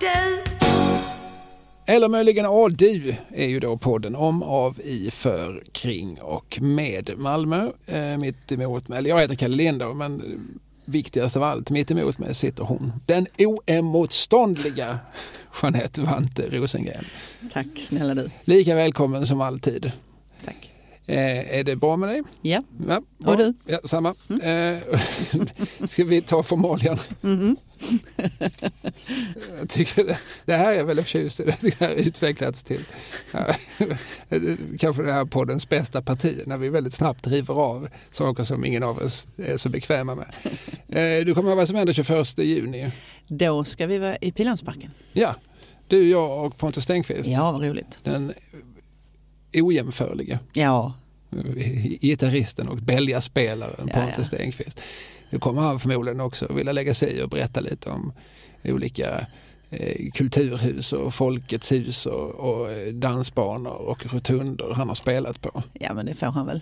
du. Eller möjligen A du är ju då podden om, av, i, för, kring och med Malmö. Eh, mitt emot mig, eller jag heter Kalle Lindau men viktigast av allt, mitt emot mig sitter hon. Den oemotståndliga Jeanette Vante Rosengren. Tack snälla du. Lika välkommen som alltid. Tack. Eh, är det bra med dig? Ja. Ja, Och du? Ja, samma. Eh, ska vi ta formalien? Mhm. Jag tycker det, det här är jag väldigt förtjust i. Det här har utvecklats till kanske det här poddens bästa parti när vi väldigt snabbt river av saker som ingen av oss är så bekväma med. Eh, du kommer att vara som händer 21 juni. Då ska vi vara i Pildammsparken. Ja, du, jag och Pontus Stenqvist. Ja, vad roligt. Den ojämförlige Ja, gitarristen och bälgaspelaren Ja, Pontus ja. Stenqvist. Nu kommer han förmodligen också vilja lägga sig i och berätta lite om olika eh, kulturhus och Folkets hus och, och eh, dansbanor och rotunder han har spelat på. ja men det får han väl.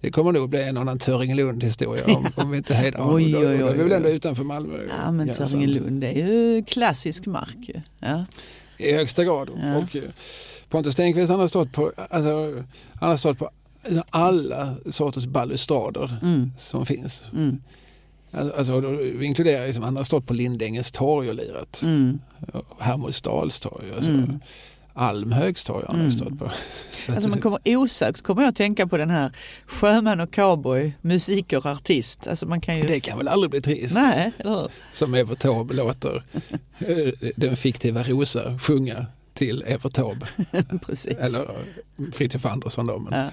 Det kommer nog bli en annan Töringelund historia om, om vi inte hejdar honom. Oj, Då- oj, då är oj, vi väl ändå oj. utanför Malmö. Ja, men. Töringelund är ju klassisk mark. Ja. I högsta grad. Ja. Och eh, Pontus Stenqvist han har stått på, alltså, han har stått på alla sorters balustrader Mm. som finns. Mm. Alltså, alltså då inkluderar liksom, han har stått på Lindängens torg och lirat. Mm. Och Hermodsdals torg. Alltså, Mm. Almhögs torg har han Mm. stått på. Så Alltså man kommer osökt kommer jag att tänka på den här sjöman och cowboy, musiker, artist. Alltså man kan ju... det kan väl aldrig bli trist? Nej, eller hur? Som Evert Taube låter eh, den fiktiva Rosa sjunga till Evert Taube. Eller Fritiof Andersson då. Men Ja.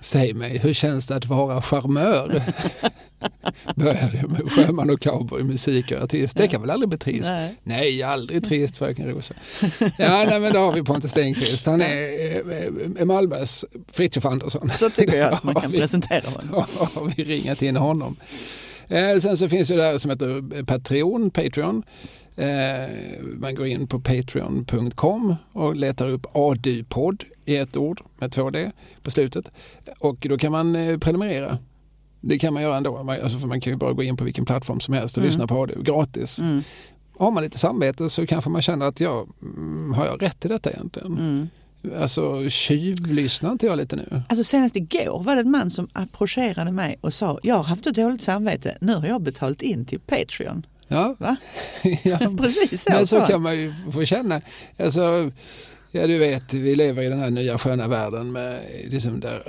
Säg mig, hur känns det att vara charmör? Började med sjöman och cowboy, musik och artist. Det kan väl aldrig bli trist? Nej. Nej, aldrig trist fröken Rosa. Ja, nej, men då har vi Pontus Stenqvist. Han är eh, eh, Malmös Fritiof Andersson. Så tycker jag att man kan presentera honom. Har vi ringat in honom. Eh, sen så finns det här som heter Patreon, Patreon. Eh, man går in på patreon.com och letar upp ADU-podd i ett ord med två D på slutet. Och då kan man eh, prenumerera. Det kan man göra ändå, alltså för man kan ju bara gå in på vilken plattform som helst och Mm. lyssna på ADU gratis. Mm. Har man lite samvete så kanske man känner att ja, mm, har jag rätt till detta egentligen? Mm. Alltså tjuvlyssnar inte jag lite nu? Alltså senast igår var det en man som approcherade mig och sa jag har haft ett dåligt samvete, nu har jag betalat in till Patreon. Ja, ja Precis så. Men så kan man ju få känna. Alltså, ja, du vet, vi lever i den här nya sköna världen med liksom där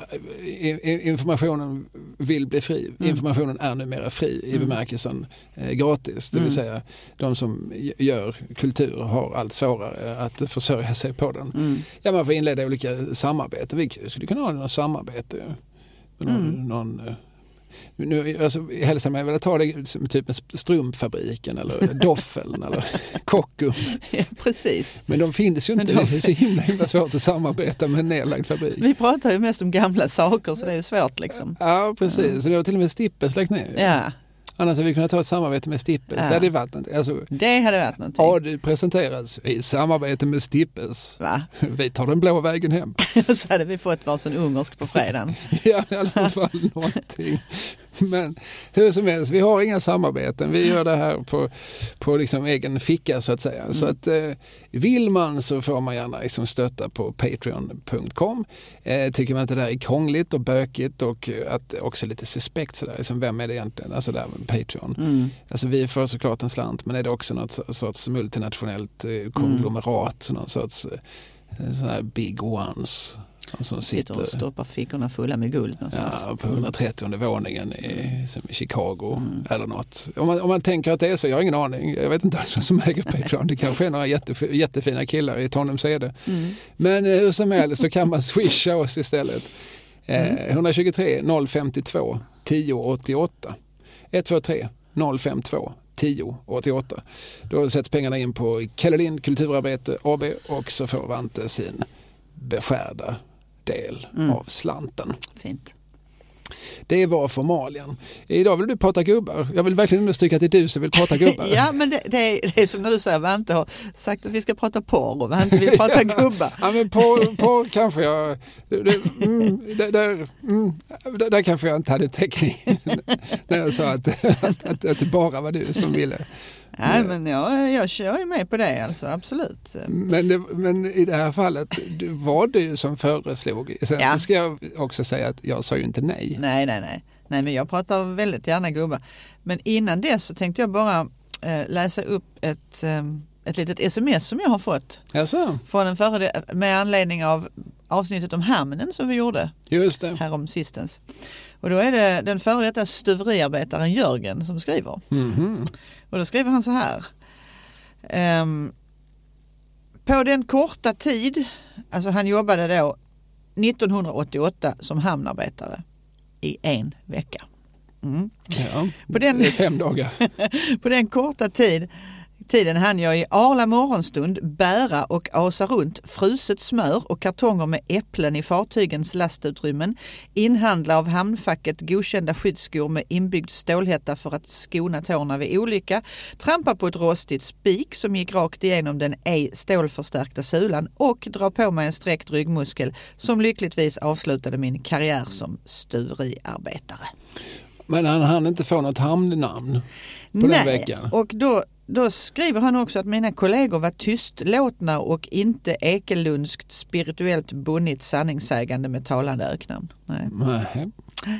informationen vill bli fri. Mm. Informationen är numera fri i Mm. bemärkelsen eh, gratis. Det vill Mm. säga de som gör kultur har allt svårare att försörja sig på den. Mm. Ja, man får inleda olika samarbeten. Vi skulle kunna ha något samarbete med någon, Mm. någon eh, nu, alltså, hälsa mig väl ta det som typ strumpfabriken eller Doffeln eller Kockum. Ja, precis. Men de finns ju inte. de- Det är så himla, himla svårt att samarbeta med en nedlagd fabrik. Vi pratar ju mest om gamla saker så det är ju svårt liksom. Ja, precis. Så det har till och med Stippes lagt ner. Ja, Annars hade vi kunnat ta ett samarbete med Stippes. Ja. Det hade varit någonting. Alltså, det hade varit någonting. ja, det presenteras i samarbete med Stippes. Va? Vi tar den blå vägen hem. så hade vi fått varsin ungersk på fredagen. Ja, i alla fall någonting. Men hur som helst, vi har inga samarbeten. Vi gör det här på, på liksom egen ficka så att säga. Så att eh, vill man så får man gärna liksom stötta på patreon.com. Eh, tycker man att det där är krångligt och bökigt och eh, att också lite suspekt sådär, liksom, vem är det egentligen? Alltså där med Patreon. Mm. Alltså vi får såklart en slant men är det också något sorts multinationellt eh, konglomerat, någon sorts eh, sån här big ones. Som Sitter och sitter stoppar fickorna fulla med guld någonstans. Ja, på 130 våningen i, som i Chicago Mm. eller något. Om man, om man tänker att det är så, jag har ingen aning. Jag vet inte alls vem som äger Patreon. Det kanske är några jättef- jättefina killar i Tanumshede. Mm. Men eh, hur som helst så kan man swisha oss istället. Eh, Mm. 123 052 1088. 123 052 1088. Då sätts pengarna in på Kalle Lind Kulturarbete AB och så får Vante sin beskärda del Mm. av slanten. Fint. Det var formalien. Idag vill du prata gubbar. Jag vill verkligen understryka att det är du som vill prata gubbar. Ja men det, det, är, det är som när du säger Vante har sagt att vi ska prata porr och Vante vill prata gubbar. Ja, men porr, porr kanske jag... Det, mm, där, där, mm, där, där kanske jag inte hade täckning när jag sa att, att, att, att det bara var du som ville Nej, men jag, jag, jag är med på det alltså, absolut. Men, det, men i det här fallet det var det ju som föreslog. Sen Ja. så ska jag också säga att jag sa ju inte nej. Nej, nej, nej. Nej, men jag pratar väldigt gärna gubbar. Men innan dess så tänkte jag bara eh, läsa upp ett, eh, ett litet sms som jag har fått Jaså? från en före, med anledning av avsnittet om hamnen som vi gjorde Just det. härom sistens. Och då är det den före detta stuveriarbetaren Jörgen som skriver. Mhm. Och då skriver han så här. Ehm, på den korta tid, alltså han jobbade då 1988 som hamnarbetare i en vecka. Mm. Ja. På den- fem dagar. På den korta tid, tiden hann jag i arla morgonstund bära och asa runt fruset smör och kartonger med äpplen i fartygens lastutrymmen, inhandla av hamnfacket godkända skyddsskor med inbyggd stålhätta för att skona tårna vid olycka, trampa på ett rostigt spik som gick rakt igenom den ej stålförstärkta sulan och dra på mig en sträckt ryggmuskel som lyckligtvis avslutade min karriär som stuveriarbetare. Men han hann inte få något hamnnamn på den veckan. och då, då skriver han också att mina kollegor var tystlåtna och inte ekelundskt spirituellt bunnit sanningssägande med talande öknamn. Nej. Nej.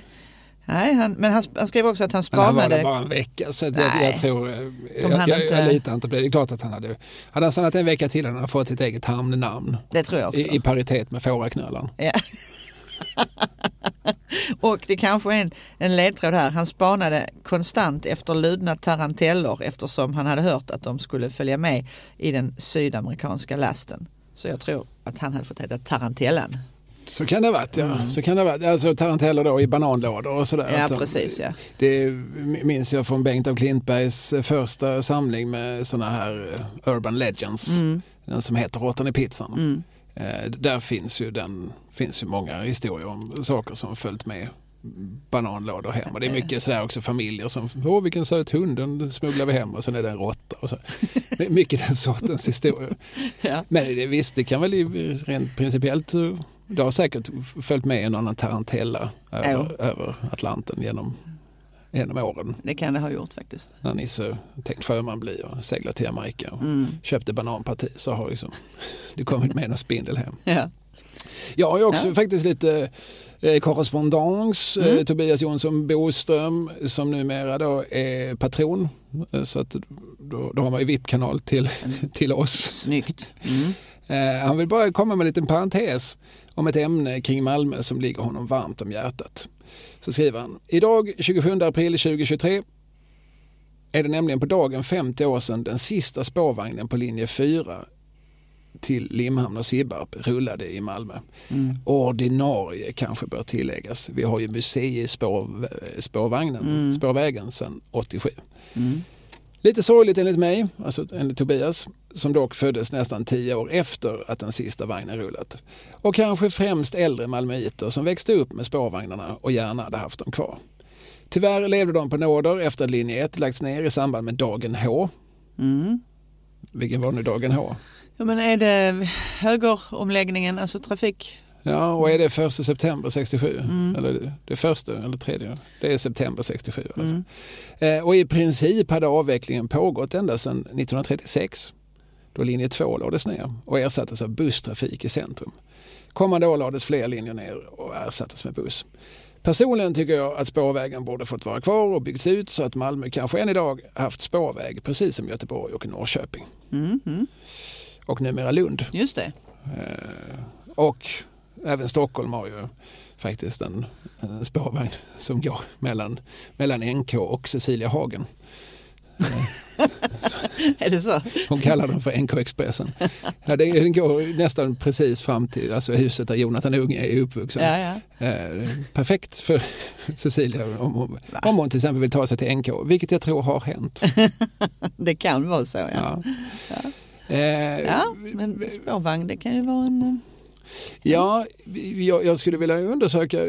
Nej, han, men han, han skrev också att han Men han var spanade. där bara en vecka så jag, jag tror... eh, Jag, jag, inte- jag litar inte på det. Det är klart att han hade... Hade han stannat en vecka till hade han fått sitt eget hamnnamn. Det tror jag också. I, I paritet med fåraknölan. Ja. och det kanske är en, en ledtråd här. Han spanade konstant efter ludna taranteller eftersom han hade hört att de skulle följa med i den sydamerikanska lasten. Så jag tror att han hade fått heta Tarantellan. Så kan det ha varit ja. Så kan det ha varit. Alltså taranteller då i bananlådor och sådär. Ja, precis, ja. Det minns jag från Bengt av Klintbergs första samling med sådana här eh, Urban Legends. Mm. Den som heter Råttan i pizzan. Eh, Där finns ju, den, finns ju många historier om saker som följt med bananlådor hem. Och det är mycket sådär också familjer som, åh vilken söt hund, den smugglar vi hem och sen är det en råtta. Och så. Det är mycket den sortens historier. Ja. Men det, visst, det kan väl rent principiellt, eh, det har säkert följt med en annan tarantella över, över Atlanten genom, genom åren. Det kan det ha gjort faktiskt. När Nisse tänkt sjöman bli och seglat till Jamaica och Mm. köpte bananparti så har liksom, det kommit med en spindel hem. Ja. Jag har också Ja. faktiskt lite eh, korrespondens. Mm. Eh, Tobias Jonsson Boström som numera då är patron. Eh, så att då, då har man ju VIP-kanal till, till oss. Snyggt. Mm. Han vill bara komma med en liten parentes om ett ämne kring Malmö som ligger honom varmt om hjärtat. Så skriver han, idag 27 april 2023 är det nämligen på dagen 50 år sedan den sista spårvagnen på linje 4 till Limhamn och Sibbarp rullade i Malmö. Mm. Ordinarie kanske bör tilläggas. Vi har ju museispår, spårvagnen, Mm. spårvägen sedan 87. Mm. Lite sorgligt enligt mig, alltså enligt Tobias, som dock föddes nästan tio år efter att den sista vagnen rullat. Och kanske främst äldre malmöiter som växte upp med spårvagnarna och gärna hade haft dem kvar. Tyvärr levde de på nåder efter att linje 1 lagts ner i samband med dagen H. Mm. Vilken var nu dagen H? Ja, men är det högeromläggningen, alltså trafik? Ja, och är det första september 67? Mm. Eller det första eller tredje? Det är september 67 i alla fall. Mm. Eh, Och i princip hade avvecklingen pågått ända sedan 1936 då linje 2 lades ner och ersattes av busstrafik i centrum. Kommande år lades fler linjer ner och ersattes med buss. Personligen tycker jag att spårvägen borde fått vara kvar och byggts ut så att Malmö kanske än idag haft spårväg precis som Göteborg och Norrköping. Mm. Mm. Och numera Lund. Just det. Eh, Och även Stockholm har ju faktiskt en, en spårvagn som går mellan, mellan NK och Cecilia Hagen. Är det så? Hon kallar dem för NK-expressen. Ja, det, den går nästan precis fram till alltså, huset där Jonathan Unge är uppvuxen. Ja, ja. Eh, perfekt för Cecilia om hon, om hon till exempel vill ta sig till NK, vilket jag tror har hänt. Det kan vara så, ja. Ja. Eh, Ja, men spårvagn, det kan ju vara en... Ja, jag, jag skulle vilja undersöka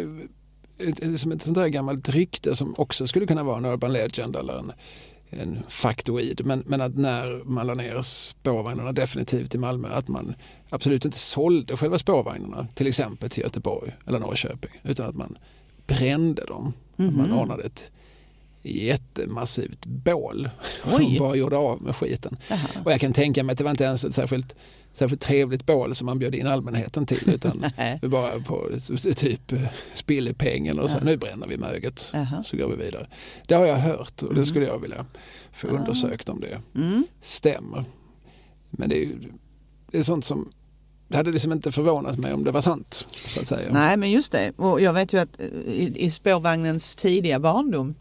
ett, som ett sånt där gammalt rykte som också skulle kunna vara en urban legend eller en, en faktoid. Men, men att när man la ner spårvagnarna definitivt i Malmö att man absolut inte sålde själva spårvagnarna till exempel till Göteborg eller Norrköping utan att man brände dem. Att man Mhm. ordnade ett jättemassivt bål. Och bara gjorde av med skiten. Jaha. Och jag kan tänka mig att det var inte ens ett särskilt, särskilt trevligt bål som man bjöd in allmänheten till utan bara på typ eh, spillepengen och så Ja. nu bränner vi möget Jaha. så går vi vidare. Det har jag hört och det Mm. skulle jag vilja få Ah. undersökt om det Mm. stämmer. Men det är ju det är sånt som det hade liksom inte förvånat mig om det var sant. Så att säga. Nej men just det. Och jag vet ju att eh, i, i spårvagnens tidiga barndom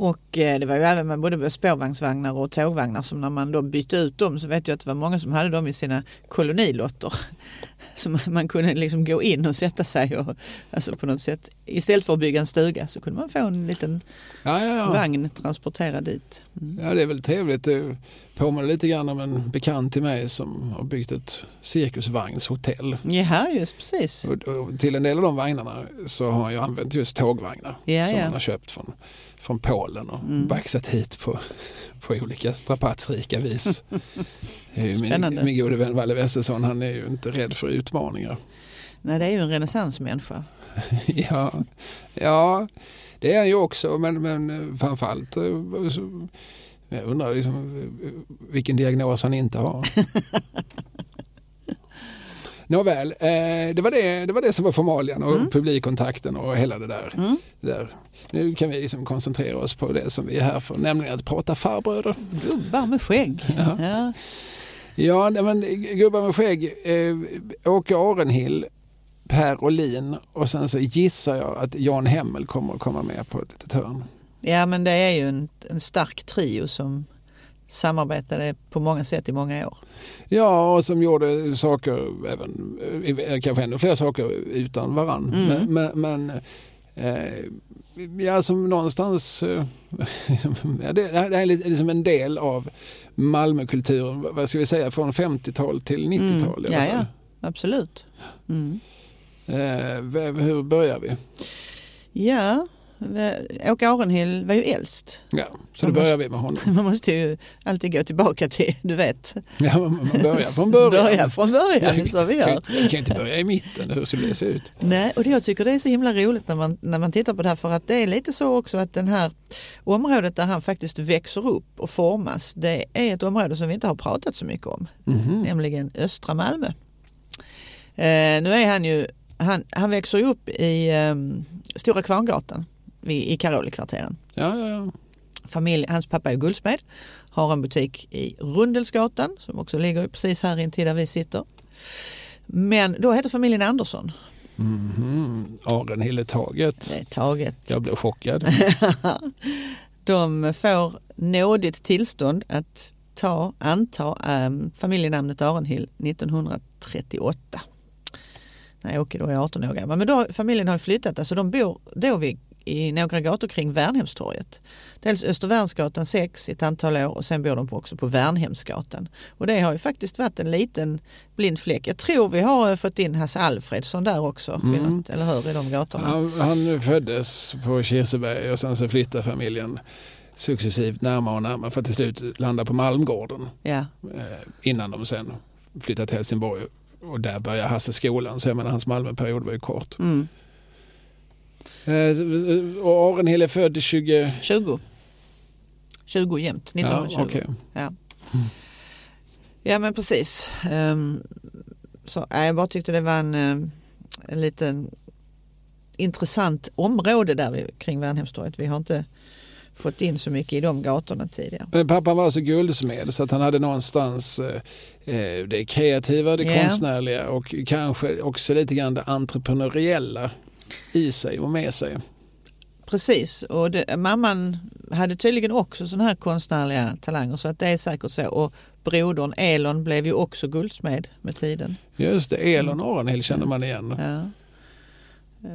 och eh, det var ju även med både spårvagnsvagnar och tågvagnar som när man då bytte ut dem så vet jag att det var många som hade dem i sina kolonilotter. Så man, kunde liksom gå in och sätta sig och alltså på något sätt istället för att bygga en stuga så kunde man få en liten Ja, ja, ja. vagn transporterad dit. Mm. ja, det är väl trevligt. Det påminner lite grann om en bekant till mig som har byggt ett cirkusvagnshotell. Ja, just precis. Och, och till en del av de vagnarna så har han ju använt just tågvagnar som han har köpt från, från Polen och Mm. baxat hit på, på olika strapatsrika vis. Min, min gode vän Valle Westesson, han är ju inte rädd för utmaningar. Nej, det är ju en renässansmänniska. ja, ja, det är han ju också, men, men eh, framförallt eh, jag undrar liksom, eh, vilken diagnos han inte har. Nåväl, eh, det, var det, det var det som var formalian och Mm. publikkontakten och hela det där. Mm. det där. Nu kan vi liksom koncentrera oss på det som vi är här för, nämligen att prata farbröder. Gubbar med skägg. Ja. Ja. Ja, men gubbar med skägg, eh, Åke Arenhill, Per Olin och sen så gissar jag att Jan Hemmel kommer att komma med på ett litet hörn. Ja men det är ju en, en stark trio som samarbetade på många sätt i många år. Ja, och som gjorde saker, även, eh, kanske ännu fler saker utan varann. Mm. Men, men, eh, ja, som någonstans, eh, liksom, ja, det, det här är liksom en del av Malmökulturen, vad ska vi säga, från 50-tal till 90-tal i Mm. Ja, fall. Absolut. Mm. Eh, hur börjar vi? Ja, Åke Arenhill var ju äldst. Ja, så Man då börjar vi med honom. Man måste ju alltid gå tillbaka till, du vet. Ja, man man börjar från början. Börja från början, är så vi gör. inte- kan inte börja i mitten, hur skulle det se ut? Nej, och det, jag tycker det är så himla roligt när man, när man tittar på det här för att det är lite så också att den här området där han faktiskt växer upp och formas det är ett område som vi inte har pratat så mycket om, Mhm. nämligen östra Malmö. Eh, nu är han ju, han, han växer upp i eh, Stora Kvarngatan i, Karolikvarteren. Ja, ja, ja. Familj, hans pappa är guldsmed, har en butik i Rundelsgatan som också ligger precis här intill där vi sitter. Men då heter familjen Andersson. Mhm. Arenhilletaget. Det är taget. Jag blev chockad. De får nådigt tillstånd att ta, anta ähm, familjenamnet Arenhill 1938. När Åke då är 18 år gammal. Men då, familjen har flyttat, alltså de bor då vid, i några gator kring Värnhemstorget. Dels Östervärnsgatan 6 i ett antal år och sen bor de också på Värnhemsgatan. Och det har ju faktiskt varit en liten blind fläck. Jag tror vi har eh, fått in Hasse Alfredsson där också, Mm. något, eller hur, i de gatorna. Han, han föddes på Kirseberg och sen så flyttade familjen successivt närmare och närmare för att till slut landa på Malmgården Ja. eh, innan de sen flyttade till Helsingborg och där började Hasse skolan så jag menar hans Malmöperiod var ju kort. Mm. Eh, och Arenhill är född 20... 20. 20 jämt, 1920. Ja, okej. Ja men precis. Um, så, jag bara tyckte det var en, eh, en liten intressant område där kring Värnhemstorget. Vi har inte fått in så mycket i de gatorna tidigare. Men pappan var alltså guldsmed så att han hade någonstans eh, eh, det kreativa, det Ja. konstnärliga och kanske också lite grann det entreprenöriella i sig och med sig. Precis, och det, mamman hade tydligen också sådana här konstnärliga talanger så att det är säkert så. Och brodern Elon blev ju också guldsmed med tiden. Just det, Elon Arenhill känner man igen. Ja.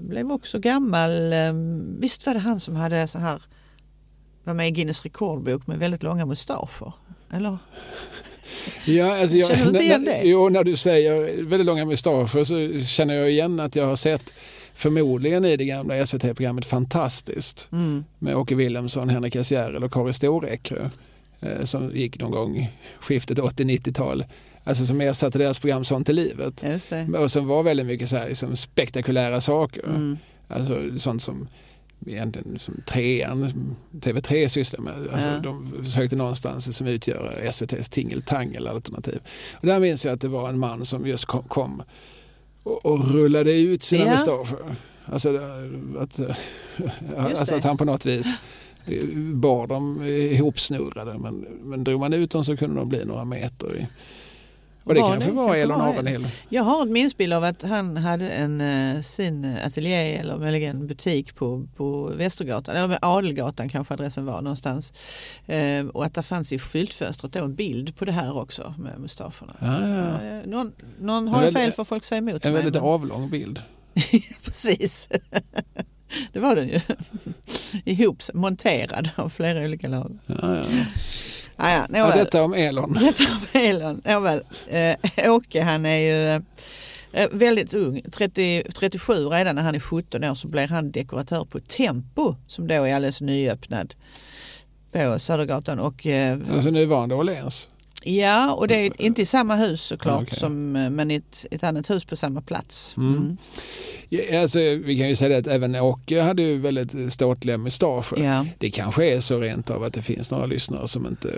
Blev också gammal. ehm, Visst var det han som hade så här var med i Guinness rekordbok med väldigt långa mustascher? Eller? Ja, alltså jag, Känner du inte igen när- det? Jo, när du säger väldigt långa mustascher så känner jag igen att jag har sett förmodligen i det gamla SVT-programmet Fantastiskt Mm. med Åke Wilhelmsson, Henrik S Järrel och Kari Storäckre eh, som gick någon gång skiftet 80-90-tal. Alltså som ersatte deras program Sånt i livet. Och som var väldigt mycket så här, liksom spektakulära saker. Mm. Alltså sånt som egentligen som trean, TV3 sysslar med. Alltså, Ja. De försökte någonstans som utgöra SVTs tingeltangel alternativ. Och där minns jag att det var en man som just kom, kom och, och rullade ut sina Ja. mustascher. Alltså, eh, att, eh, alltså att han på något vis eh, bar dem ihopsnurrade men, men drog man ut dem så kunde de bli några meter. I. Och det Var kanske det? var Elon var Arenhill. Jag har en minnesbild av att han hade en, eh, sin ateljé eller möjligen butik på, på Västergatan, eller Adelgatan kanske adressen var någonstans. Eh, och att det fanns i skyltfönstret då en bild på det här också med mustascherna. Ja, ja. Eh, Någon, någon har väldigt- fel får folk säga emot En mig, väldigt men- avlång bild. Precis. det var den ju. Ihop monterad av flera olika lag. Ja, ja. Ah, ja, Ja, detta om Elon. Detta var Elon. Nåväl, eh, Åke han är ju eh, väldigt ung, 30, 37 redan när han är 17 år så blir han dekoratör på Tempo som då är alldeles nyöppnad på Södergatan. Och, eh, Alltså nuvarande Åhléns. ja, och det är inte i samma hus såklart Okej. som, eh, men i ett, ett annat hus på samma plats. Mm. Mm. Alltså, vi kan ju säga att även Åke hade ju väldigt ståtliga mustascher. Ja. Det kanske är så rent av att det finns några lyssnare som inte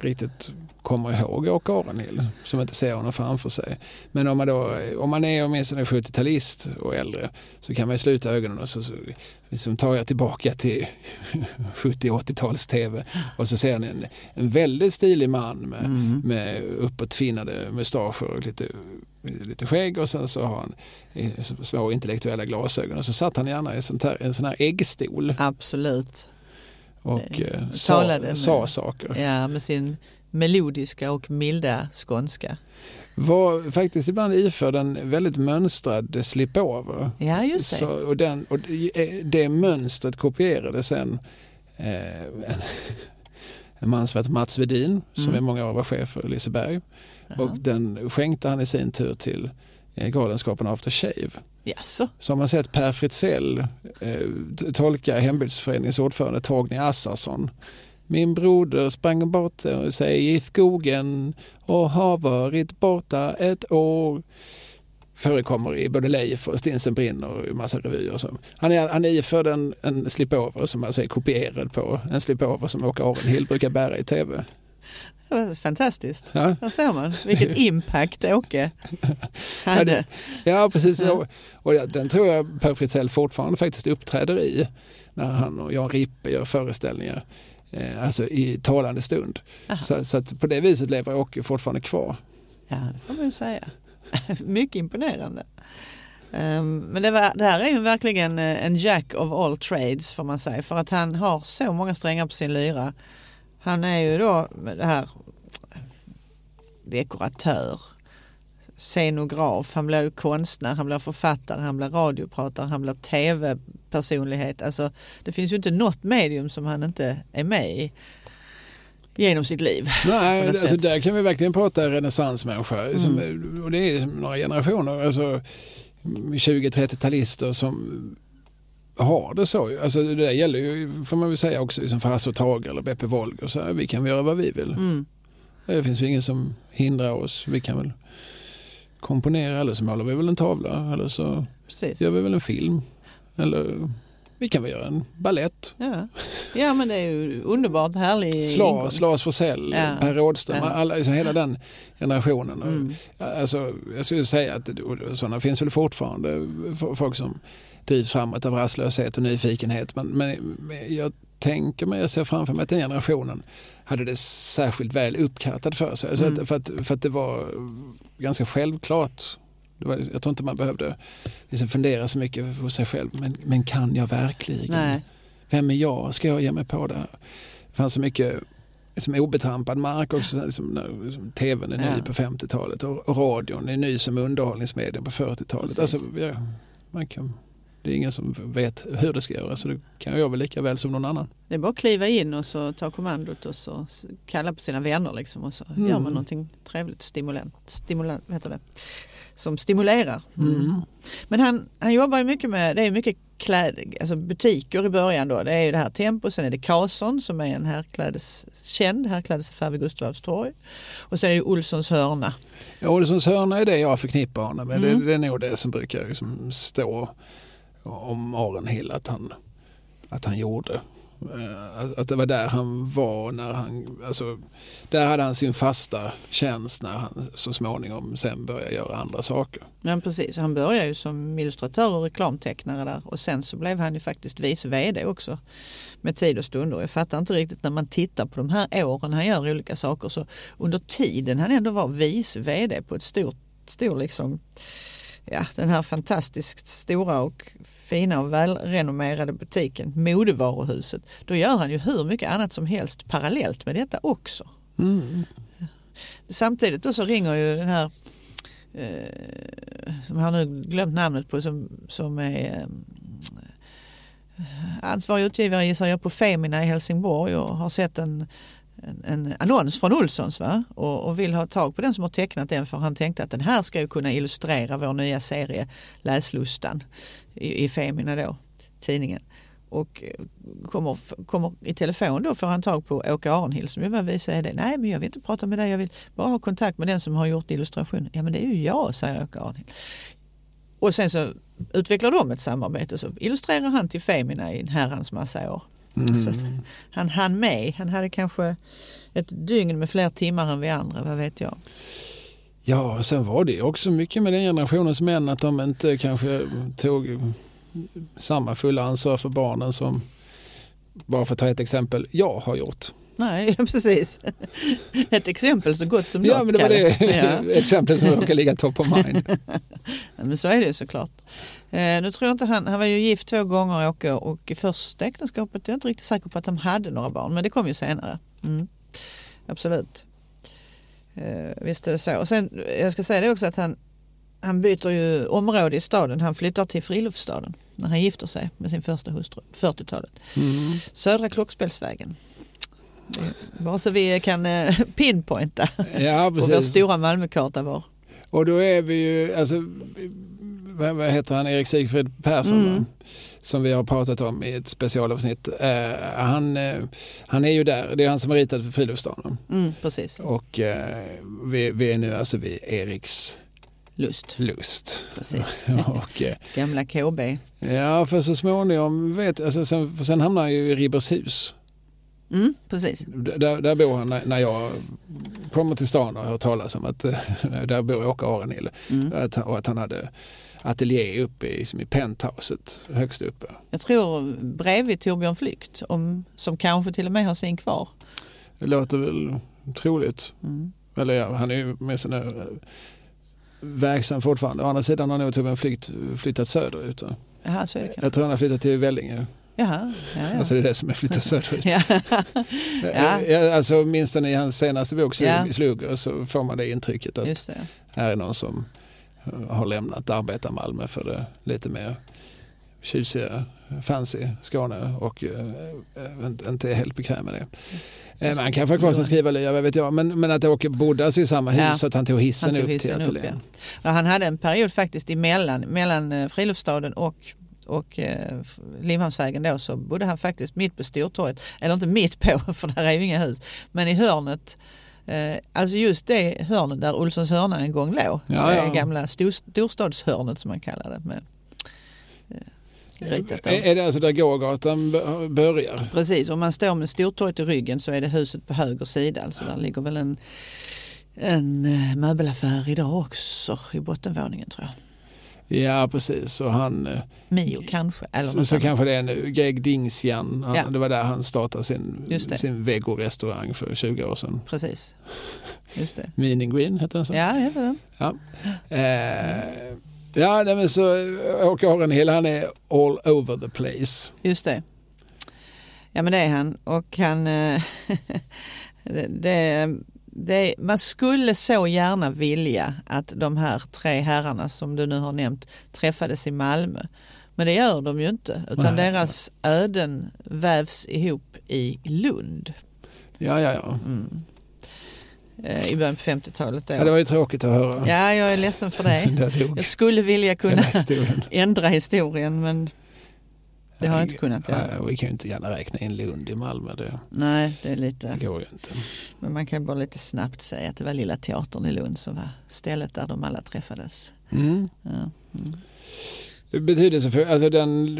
riktigt kommer ihåg Åke Arenhill, som inte ser honom framför sig. Men om man, då, om man är åtminstone 70-talist och äldre så kan man ju sluta ögonen och så, så liksom tar jag tillbaka till 70-80-tals tv och så ser ni en, en väldigt stilig man med, Mm. med uppåtfinnade mustascher och lite, lite skägg och sen så har han eh, små intellektuella glasögon och så satt han gärna i här, en sån här äggstol Absolut. och Det- eh, sa, med- sa saker. Ja, med sin melodiska och milda skånska. Var faktiskt ibland iförd en väldigt mönstrad slipover. Ja, just det. Så, och den, och det, eh, det mönstret kopierade sen eh, en, en man som heter Mats Vedin som Mm. i många år var chef för Liseberg. Jaha. Och den skänkte han i sin tur till eh, Galenskapen After Shave. Jaså? Så har man sett Per Fritzell eh, tolka hembygdsföreningens ordförande Torgny Assarsson. Min broder sprang bort sig i skogen och har varit borta ett år. Förekommer i både Leif och Stinsen brinner och en massa revyer. Så. Han är, han är iförd en, en slipover som alltså är kopierad på en slipover som Åke Arenhill brukar bära i tv. Det var fantastiskt. Ja, Där ser man vilket impact Åke hade. ja precis. Ja. Och, den tror jag Per Fritzell fortfarande faktiskt uppträder i när han och Jan Rippe gör föreställningar. Eh, alltså i talande stund. Så, så att på det viset lever Åke fortfarande kvar. Ja, det får man ju säga. Mycket imponerande. Ehm, men det, var, det här är ju verkligen eh, en jack of all trades får man säga. För att han har så många strängar på sin lyra. Han är ju då med det här dekoratör, scenograf, han blir konstnär, han blir författare, han blir radiopratare, han blir tv-personlighet. Alltså, det finns ju inte något medium som han inte är med i genom sitt liv. Nej, alltså sätt. där kan vi verkligen prata renässansmänniska. Mm. Som, och det är några generationer, alltså 20-30-talister som har det så. Alltså det där gäller ju, får man väl säga också, liksom för Hasse och Tage eller Beppe Wolger. Så här, vi kan göra vad vi vill. Mm. Det finns ju ingen som hindrar oss. Vi kan väl komponera eller så målar vi väl en tavla eller så Precis. gör vi väl en film. Eller vi kan väl göra en ballett. Ja. ja, men det är ju underbart härlig. Slas, Lars Forssell, Ja. Per Rådström, Ja. alla, liksom hela den generationen. Mm. Alltså, jag skulle säga att sådana finns väl fortfarande folk som drivs framåt av rastlöshet och nyfikenhet. Men, men, jag tänker mig, jag ser framför mig att den generationen hade det särskilt väl uppkattat för sig. Mm. att, för, att, för att det var ganska självklart. Var, jag tror inte man behövde liksom fundera så mycket hos sig själv. Men, men kan jag verkligen? Nej. Vem är jag? Ska jag ge mig på det här? Det fanns så mycket liksom obetrampad mark också. Liksom när liksom, tvn är ny Ja. på 50-talet och, och radion är ny som underhållningsmedium på 40-talet. Precis. Alltså, ja, man kan, det är ingen som vet hur det ska göras så det kan jag väl lika väl som någon annan. Det är bara att kliva in och så ta kommandot och så kalla på sina vänner liksom och så Mm. gör man någonting trevligt, stimulant, stimulant heter det? som stimulerar. Mm. Men han, han jobbar ju mycket med, det är mycket kläd, alltså butiker i början då. Det är ju det här Tempo, sen är det Carlsson som är en herrklädes, känd herrklädesaffär vid Gustav Adolfs torg. Och sen är det Olssons hörna. Ja, Olssons hörna är det jag förknippar honom med. Mm. Det, det är nog det som brukar liksom stå om Arenhill. Att han, att han gjorde. Eh, att det var där han var när han, alltså, där hade han sin fasta tjänst när han så småningom sen började göra andra saker. Men precis, han började ju som illustratör och reklamtecknare där och sen så blev han ju faktiskt vice vd också med tid och stunder. Jag fattar inte riktigt när man tittar på de här åren han gör olika saker så under tiden han ändå var vice vd på ett stort, stor liksom ja, den här fantastiskt stora och fina och välrenommerade butiken, modevaruhuset, då gör han ju hur mycket annat som helst parallellt med detta också. Mm. Samtidigt då så ringer ju den här, eh, som jag har nu glömt namnet på, som, som är eh, ansvarig utgivare gissar jag på Femina i Helsingborg och har sett en, en, en annons från Olssons va? Och, och vill ha tag på den som har tecknat den för han tänkte att den här ska ju kunna illustrera vår nya serie Läslustan i, i Femina då, tidningen. Och eh, kommer, kommer i telefon då får han tag på Åke Arenhill som ju var vice det. Nej men jag vill inte prata med dig, jag vill bara ha kontakt med den som har gjort illustrationen. Ja men det är ju jag, säger Åke Arenhill. Och sen så utvecklar de ett samarbete och så illustrerar han till Femina i en herrans massa år. Mm. Så han hann med. Han hade kanske ett dygn med fler timmar än vi andra, vad vet jag. Ja, och sen var det också mycket med den generationens män att de inte kanske tog samma fulla ansvar för barnen som, bara för att ta ett exempel, jag har gjort. Nej, precis. Ett exempel så gott som Ja, något. men det var det Ja. exemplet som råkar ligga top of mind. Ja, men så är det såklart. Eh, nu tror jag inte han, han var ju gift två gånger Åke och i första äktenskapet är jag inte riktigt säker på att de hade några barn men det kom ju senare. Mm. Absolut. Eh, visst är det så. Och sen, jag ska säga det också att han, han byter ju område i staden. Han flyttar till friluftsstaden när han gifter sig med sin första hustru, 40-talet. Mm. Södra Klockspelsvägen. Är Bara så vi kan eh, pinpointa Ja, på vår stora Malmökarta var. Och då är vi ju, alltså, vad, heter han, Erik Sigfrid Persson, Mm. som vi har pratat om i ett specialavsnitt. Eh, han, eh, han är ju där, det är han som har ritat för Friluftsdagen. Mm, precis. Och eh, vi, vi är nu alltså vid Eriks Lust. lust. Precis. och, Gamla KB. ja, för så småningom, vet, alltså, sen, för sen hamnar han ju i Ribershus. Mm, precis. Där, där bor han när, när jag kommer till stan och hör talas om att där bor Åke Arenhill. Mm. Att, och att han hade ateljé uppe i, som i penthouset högst uppe. Jag tror bredvid Torbjörn Flykt om, som kanske till och med har sin kvar. Det låter väl troligt. Mm. Eller ja, han är ju med sina eh, verksam fortfarande. Å andra sidan har nog Torbjörn Flykt flyttat söderut. Jaha, så är det kanske. Jag tror han har flyttat till Vellinge. Jaha, ja, ja. Alltså det är det som är flyttat söderut. ja. Ja. Ja. Alltså åtminstone i hans senaste bok Ja. Slugger så får man det intrycket att det. här är någon som eh, har lämnat arbetar-Malmö för det lite mer tjusiga, fancy Skåne och eh, eh, inte- helt bekväm med det. Eh, Man kan ha kvar sin skrivarlya, vad vet jag. Men, men att Åke bodde i samma hus Ja. så att han tog hissen Han tog upp hissen till upp, ateljén. Ja, han hade en period faktiskt emellan, mellan eh, Friluftsstaden och och eh, Limhamnsvägen då så bodde han faktiskt mitt på Stortorget. Eller inte mitt på för där är ju inga hus. Men i hörnet Eh, alltså just det hörnet där Olssons hörna en gång låg. Ja, ja. Det gamla stor, storstadshörnet som man kallar det. Med, eh, ritat. Är, är det alltså där gågatan börjar? Precis, om man står med Stortorget i ryggen så är det huset på höger sida. Alltså där ligger väl en, en eh, möbelaffär idag också i bottenvåningen tror jag. Ja precis, och han, eh, Mio kanske. Eller så, så kanske det är nu, Greg Dingsjan, han, Ja. det var där han startade sin, sin vegorestaurang för 20 år sedan. Precis, just det. Meaning Green hette den så? Ja, heter den. Eh, ja, nej, men så eh, Åke Arenhill han är all over the place. Just det. Ja men det är han och han... eh, det, det, det, man skulle så gärna vilja att de här tre herrarna som du nu har nämnt träffades i Malmö. Men det gör de ju inte utan Nej. deras öden vävs ihop i Lund Ja, ja, ja. mm. Eh, i början på 50-talet. Då. ja det var ju tråkigt att höra. Ja, jag är ledsen för det. Jag skulle vilja kunna ändra historien men det har jag inte kunnat göra. Ja, vi kan ju inte gärna räkna in Lund i Malmö. Det, Nej, det är lite... går ju inte. Men man kan bara lite snabbt säga att det var Lilla Teatern i Lund som var stället där de alla träffades. Mm. Ja. Mm. Betydelsefull, alltså den,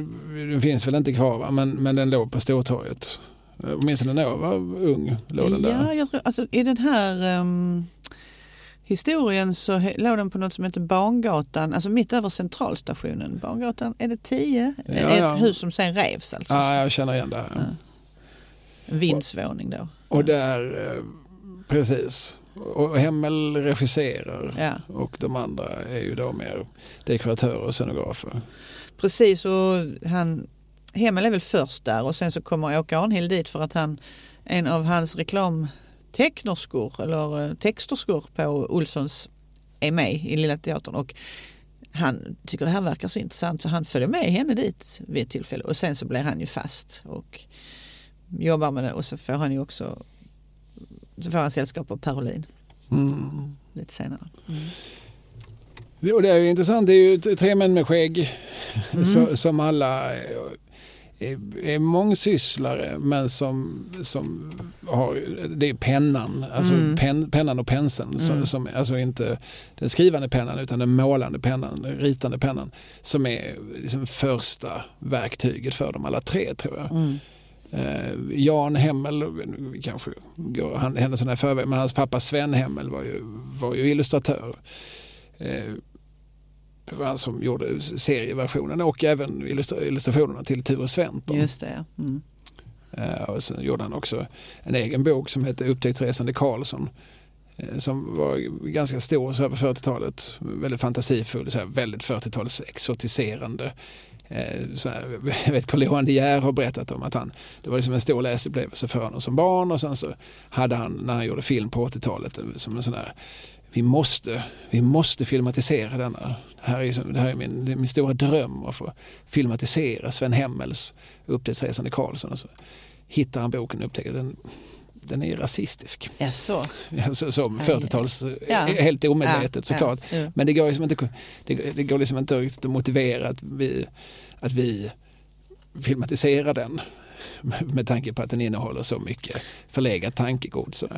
den finns väl inte kvar va? Men, men den låg på Stortorget. Åtminstone när jag var ung låg den där. Ja, jag tror, alltså, i den här um, historien så låg den på något som heter Bangatan, alltså mitt över centralstationen. Bangatan, är det 10? Ja, ett ja. hus som sen revs alltså. Ja, jag känner igen det. Här. Ja. Vindsvåning då. Och där, eh, precis. Och Hemmel regisserar Ja. och de andra är ju då mer dekoratörer och scenografer. Precis och han, Hemel är väl först där och sen så kommer Åke Arnhild dit för att han, en av hans reklamtecknerskor eller eh, texterskor på Olssons är med i Lilla Teatern och han tycker det här verkar så intressant så han följer med henne dit vid ett tillfälle och sen så blir han ju fast och jobbar med det och så får han ju också så får han sällskap av Perolin Mm. lite senare. Mm. Och det är ju intressant, det är ju tre män med skägg Mm. så, som alla är, är, mångsysslare men som, som har, det är pennan, alltså Mm. pen, pennan och penseln, som, Mm. som, alltså inte den skrivande pennan utan den målande pennan, den ritande pennan som är liksom första verktyget för dem alla tre tror jag. Mm. Eh, Jan Hemmel, vi kanske går han, händelserna i förväg, men hans pappa Sven Hemmel var ju, var ju illustratör. Eh, det var han som gjorde serieversionen och även illustra- illustrationerna till Ture Sventon. Just det, mm. Eh, och sen gjorde han också en egen bok som hette Upptäcktsresande Karlsson. eh, Som var ganska stor så här på 40-talet. Väldigt fantasifull, så här väldigt 40-tals exotiserande. Eh, Så här, jag vet Carl Johan De Geer har berättat om att han, det var liksom en stor läsupplevelse för honom som barn och sen så hade han när han gjorde film på 80-talet en- som en sån här vi måste, vi måste filmatisera denna. Det här är, det här är min, är min stora dröm att få filmatisera Sven Hemmels Upptäcktsresande Karlsson. Och så hittar han boken och upptäcker den, den är rasistisk. Jaså? Alltså, som Aj, 40-tals, Ja. helt omedvetet Ja, såklart. ja. Men det går liksom inte, det, det går liksom inte riktigt att motivera att vi, att vi filmatiserar den med tanke på att den innehåller så mycket förlegat tankegods. Så,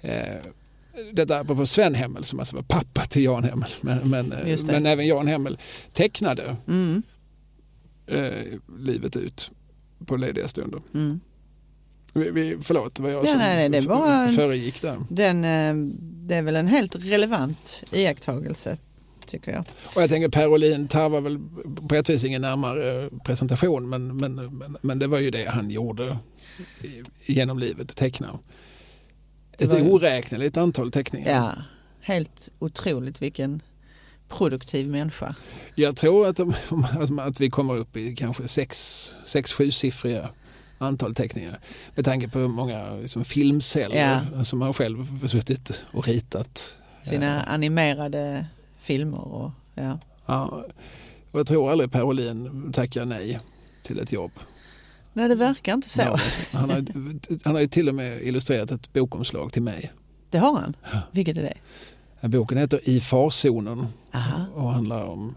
eh, detta apropå Sven Hemmel som alltså var pappa till Jan Hemmel. Men, men, eh, men även Jan Hemmel tecknade Mm. eh, livet ut på lediga stunder. Mm. Vi, vi, förlåt, det var jag Ja, som nej, det var föregick där. Den, eh, det är väl en helt relevant iakttagelse tycker jag. Och jag tänker Per Olin tarvar väl på ett vis ingen närmare presentation men, men, men, men det var ju det han gjorde genom livet, teckna. Ett var oräkneligt antal teckningar. Ja, helt otroligt vilken produktiv människa. Jag tror att, de, att vi kommer upp i kanske sex, sex sjusiffriga antal teckningar. Med tanke på hur många liksom, filmceller Ja. som han själv suttit och ritat. Sina animerade filmer och ja. Ja, och jag tror aldrig Per Olin tackar nej till ett jobb. Nej det verkar inte så. Han, har, han har ju till och med illustrerat ett bokomslag till mig. Det har han. Ja. Vilket är det? Boken heter I farzonen Aha. och handlar om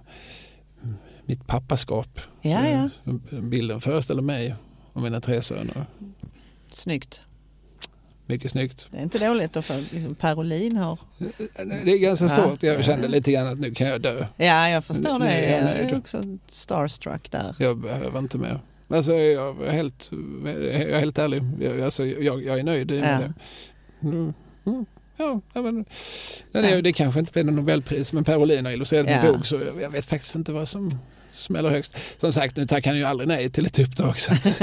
mitt pappaskap. Ja, ja. Bilden föreställer mig och mina tre söner. Snyggt. Mycket snyggt. Det är inte dåligt att få liksom Perolin har. Det är ganska Ja. stort. Jag kände lite grann att nu kan jag dö. Ja jag förstår det. Jag är också starstruck där. Jag behöver inte mer. Alltså, jag, är helt, jag är helt ärlig. Jag, alltså, jag, jag är nöjd med Ja. det. Mm. Mm. Ja, ja, men, det, det kanske inte blir något Nobelpris men Per Olin har illustrerat Ja. min bok så jag, jag vet faktiskt inte vad som smäller högst. Som sagt, nu tackar han ju aldrig nej till ett uppdrag. Så att,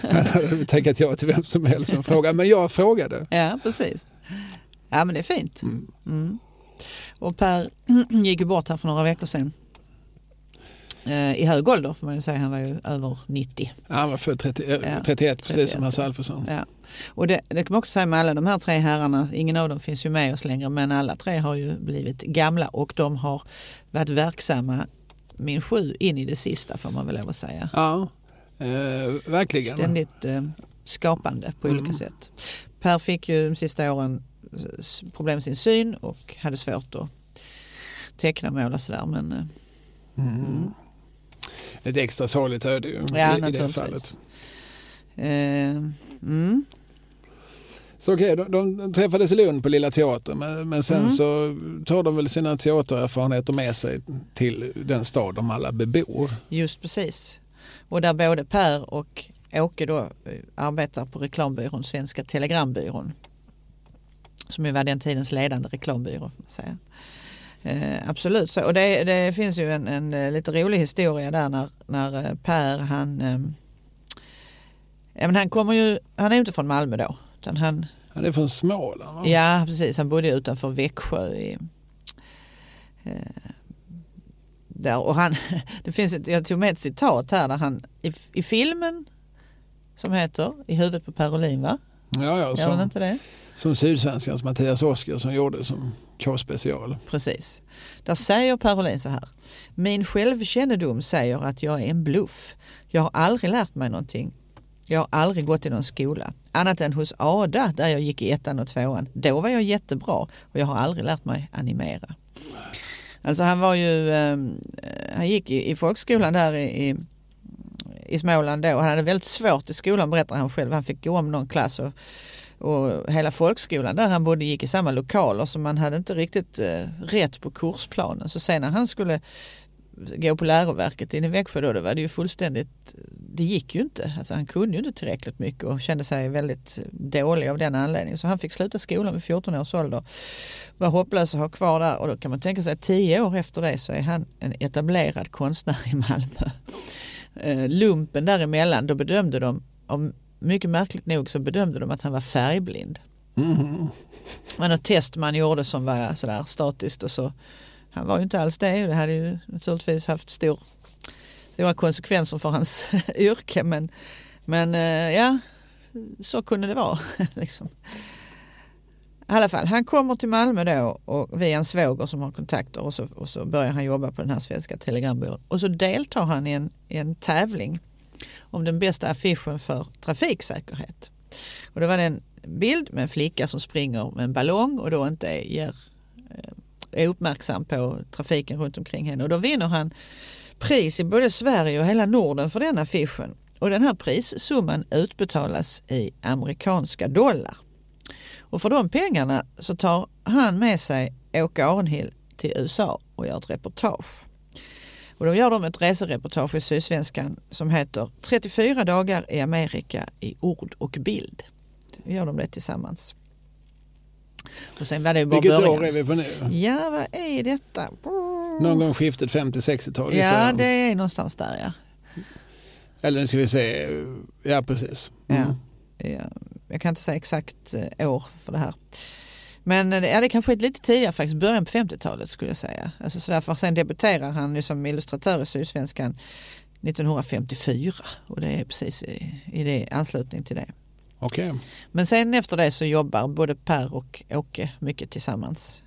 han hade tackat ja till vem som helst som frågar. Men jag frågade. Ja precis. Ja men det är fint. Mm. Mm. Och Per gick ju bort här för några veckor sedan. Eh, I hög ålder får man ju säga, han var ju över 90. Han var född 30, eh, Ja, 31, precis 31. som Hasse Alfredson. Ja. Och det, det kan man också säga med alla de här tre herrarna, ingen av dem finns ju med oss längre men alla tre har ju blivit gamla och de har varit verksamma min sju in i det sista får man väl lov att säga. Ja, eh, verkligen. Ständigt eh, skapande på olika Mm. sätt. Per fick ju de sista åren eh, problem med sin syn och hade svårt att teckna mål och sådär men eh, Mm. Ett extra sorgligt öde ju, Ja, i, i det fallet. eh, mm, Så okej, de, de träffades i Lund på Lilla Teatern men, men sen Mm. så tar de väl sina teatererfarenheter med sig till den stad de alla bebor. Just precis. Och där både Per och Åke då eh, arbetar på reklambyrån Svenska Telegrambyrån. Som ju var den tidens ledande reklambyrå. Får man säga. Eh, absolut, så, och det, det finns ju en, en eh, lite rolig historia där när, när eh, Per han eh, ja, men han kommer ju, han är ju inte från Malmö då. Utan han, Han är från Småland va? Ja, precis. Han bodde utanför Växjö. I, eh, där. Och han, det finns ett, jag tog med ett citat här där han i, i filmen som heter I huvudet på Per Olin va? Ja, ja, Gör som, inte det? som Sydsvenskans Mattias Oskarsson gjorde som K-special. Precis. Där säger Per Olin så här. Min självkännedom säger att jag är en bluff. Jag har aldrig lärt mig någonting. Jag har aldrig gått i någon skola. Annat än hos Ada där jag gick i ettan och tvåan. Då var jag jättebra och jag har aldrig lärt mig animera. Alltså han var ju, ehm, han gick i, i folkskolan där i, i, i Småland då. Han hade väldigt svårt i skolan berättar han själv. Han fick gå om någon klass och, och hela folkskolan där han bodde gick i samma lokaler så man hade inte riktigt eh, rätt på kursplanen. Så sen när han skulle gå på läroverket inne i Växjö då, då var det ju fullständigt, det gick ju inte. Alltså han kunde ju inte tillräckligt mycket och kände sig väldigt dålig av den anledningen. Så han fick sluta skolan vid 14 års ålder. Var hopplös att ha kvar där och då kan man tänka sig att 10 år efter det så är han en etablerad konstnär i Malmö. Eh, lumpen däremellan, då bedömde de, om mycket märkligt nog så bedömde de att han var färgblind. Mhm. Men ett test man gjorde som var sådär statiskt och så han var ju inte alls det och det hade ju naturligtvis haft stor, stora konsekvenser för hans yrke men, men eh, ja, så kunde det vara. liksom. I alla fall, han kommer till Malmö då och via en svåger som har kontakter och så, och så börjar han jobba på den här svenska telegrambyrån. Och så deltar han i en, i en tävling om den bästa affischen för trafiksäkerhet. Och det var en bild med en flicka som springer med en ballong och då inte ger, eh, är uppmärksam på trafiken runt omkring henne. Och då vinner han pris i både Sverige och hela Norden för den affischen. Och den här prissumman utbetalas i amerikanska dollar. Och för de pengarna så tar han med sig Åke Arenhill till USA och gör ett reportage. Och då gör de ett resereportage i Sydsvenskan som heter 34 dagar i Amerika i ord och bild. Då gör de det tillsammans. Och sen var det bara Vilket början. år är vi på nu? Ja, vad är detta? Någon gång skiftet 50-60-tal gissar Ja, det är någonstans där ja. Eller nu ska vi se, ja precis. Mm. Ja. ja. Jag kan inte säga exakt eh, år för det här. Men eh, ja, det kanske är lite tidigare faktiskt, början på 50-talet skulle jag säga. Alltså så därför sen debuterar han ju som illustratör i Sydsvenskan 1954 och det är precis i, i det, anslutning till det. Okej. Men sen efter det så jobbar både Per och Åke mycket tillsammans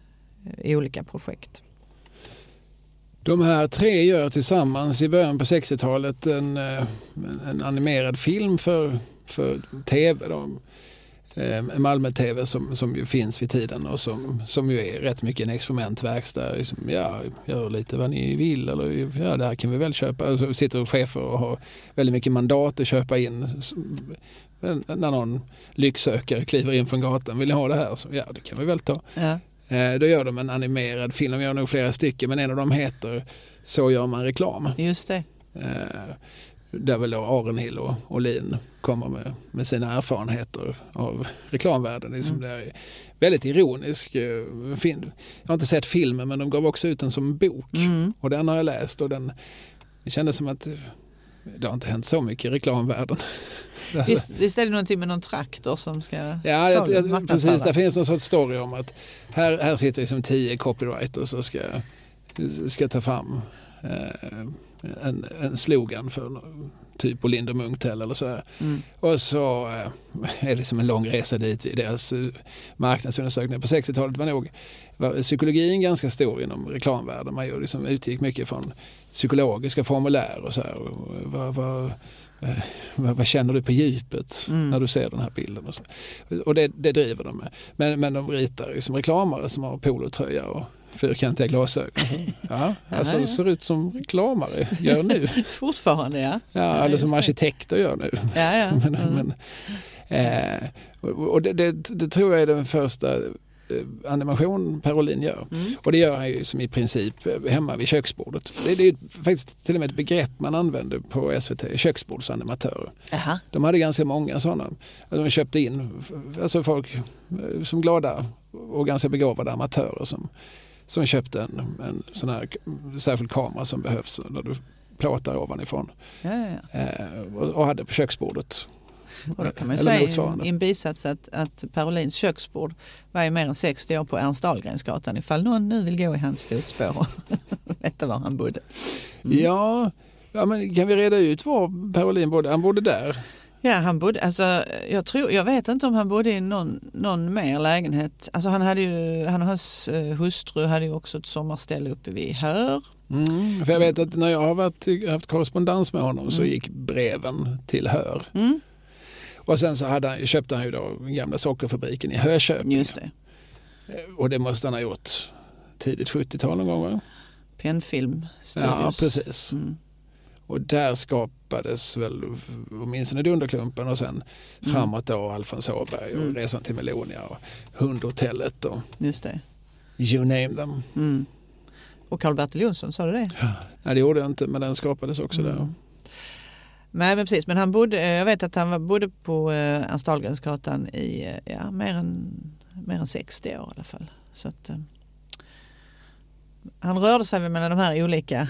eh, i olika projekt. De här tre gör tillsammans i början på 60-talet en, eh, en animerad film för, för tv. Då. Eh, Malmö-tv som, som ju finns vid tiden och som, som ju är rätt mycket en experimentverkstad. Liksom, ja, gör lite vad ni vill eller ja, det här kan vi väl köpa. Och så sitter chefer och har väldigt mycket mandat att köpa in. När någon lycksökare kliver in från gatan, vill ni ha det här? Så, ja, det kan vi väl ta. Ja. Eh, Då gör de en animerad film, de gör nog flera stycken, men en av dem heter Så gör man reklam. Just det. Eh, Där väl då Arenhill och Olin kommer med, med sina erfarenheter av reklamvärlden. Liksom Mm. Det är väldigt ironisk eh, film. Jag har inte sett filmen men de gav också ut den som bok Mm. och den har jag läst och den det kändes som att eh, det har inte hänt så mycket i reklamvärlden. Alltså, Visst, visst är det någonting med någon traktor som ska Ja, jag, jag, precis. Det finns någon sorts story om att här, här sitter liksom tio copywriters och ska, ska ta fram eh, en, en slogan för typ Olinder Munktell eller sådär. Mm. Och så eh, är det liksom en lång resa dit. vid Deras eh, marknadsundersökningar på 60-talet var nog var psykologin ganska stor inom reklamvärlden. Man liksom utgick mycket från psykologiska formulär och så här. Och vad, vad, eh, vad, vad känner du på djupet Mm. när du ser den här bilden? Och, så. och det, det driver de med. Men, men de ritar ju som reklamare som har polotröja och fyrkantiga glasögon. Ja, alltså ja. ser ut som reklamare gör nu. Fortfarande ja. Ja, Ja, eller som det. arkitekter gör nu. ja, ja. Men, Mm. men, Eh, och det, det, det tror jag är den första eh, animation Per Olin gör. Mm. Och det gör han ju som i princip eh, hemma vid köksbordet. Det, det är faktiskt till och med ett begrepp man använder på SVT, köksbordsanimatörer. Jaha. De hade ganska många sådana. De köpte in alltså folk eh, som glada och ganska begåvade amatörer som, som köpte en, en sån här särskild kamera som behövs när du plåtar ovanifrån Ja, ja, eh, och, och hade på köksbordet. Och då kan man ju säga i en bisats att, att Per Olins köksbord var ju mer än 60 år på Ernst Dahlgrensgatan ifall någon nu vill gå i hans fotspår och veta var han bodde. Mm. Ja, ja, men kan vi reda ut var Per Olin bodde? Han bodde där. Ja, han bodde, alltså, jag, tror, jag vet inte om han bodde i någon, någon mer lägenhet. Alltså, han, hade ju, han och hans eh, hustru hade ju också ett sommarställe uppe vid Hör. Mm, för jag vet att när jag har varit, haft korrespondens med honom så Mm. gick breven till Hör. Mm, Och sen så hade han, köpte han ju då den gamla sockerfabriken i Hököping. just det. Och det måste han ha gjort tidigt 70-tal någon gång va? Pennfilm Ja, precis. Mm. Och där skapades väl åtminstone Dunderklumpen och sen Mm. framåt då Alfons Åberg och Mm. Resan till Melonia och Hundhotellet och Just det. you name them. Mm. Och Karl-Bertil Jonsson, sa du det? Nej det gjorde jag inte men den skapades också där. Mm. Nej men precis, men han bodde, eh, jag vet att han bodde på eh, Ernst Dahlgrensgatan i eh, ja, mer, än, mer än 60 år i alla fall. Så att, eh, han rörde sig väl mellan de här olika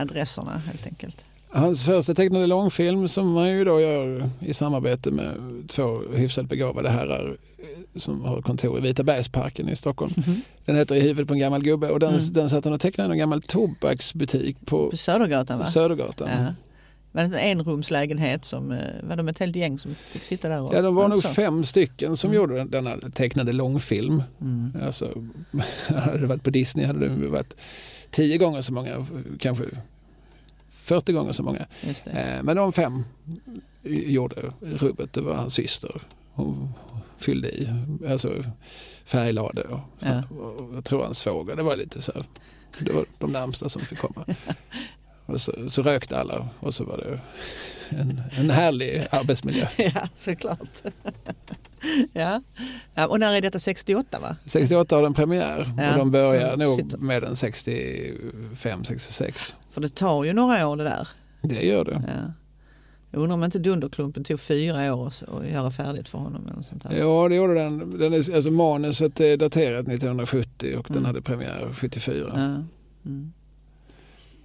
adresserna helt enkelt. Hans första tecknade långfilm som han ju då gör i samarbete med två hyfsat begåvade herrar eh, som har kontor i Vita Bergsparken i Stockholm. Den heter I huvudet på en gammal gubbe och den, Mm. den satt han och tecknade i en gammal tobaksbutik på På Södergatan va? Södergatan. Ja. Var det inte en enrumslägenhet som, eh, var de ett helt gäng som fick sitta där? Och, Ja, de var nog så? fem stycken som Mm. gjorde den- denna tecknade långfilm. Mm. Alltså, hade det varit på Disney hade det varit tio gånger så många, kanske 40 gånger så många. Eh, Men de fem gjorde rubbet, det var hans syster. Hon fyllde i, alltså färglade och, Ja. och jag tror hans svåger, det var lite så här, det var de närmsta som fick komma. Och så, så rökte alla och så var det en, en härlig arbetsmiljö. Ja, såklart. ja. Och när är detta 68 va? 68 har den premiär Ja, och de börjar nog sitter- med den 65-66. För det tar ju några år det där. Det gör det. Ja. Jag undrar om inte Dunderklumpen tog fyra år att- göra färdigt för honom. Eller sånt här. Ja, det gjorde den. den är, alltså manuset är daterat 1970 och den Mm. hade premiär 74. Ja. Mm.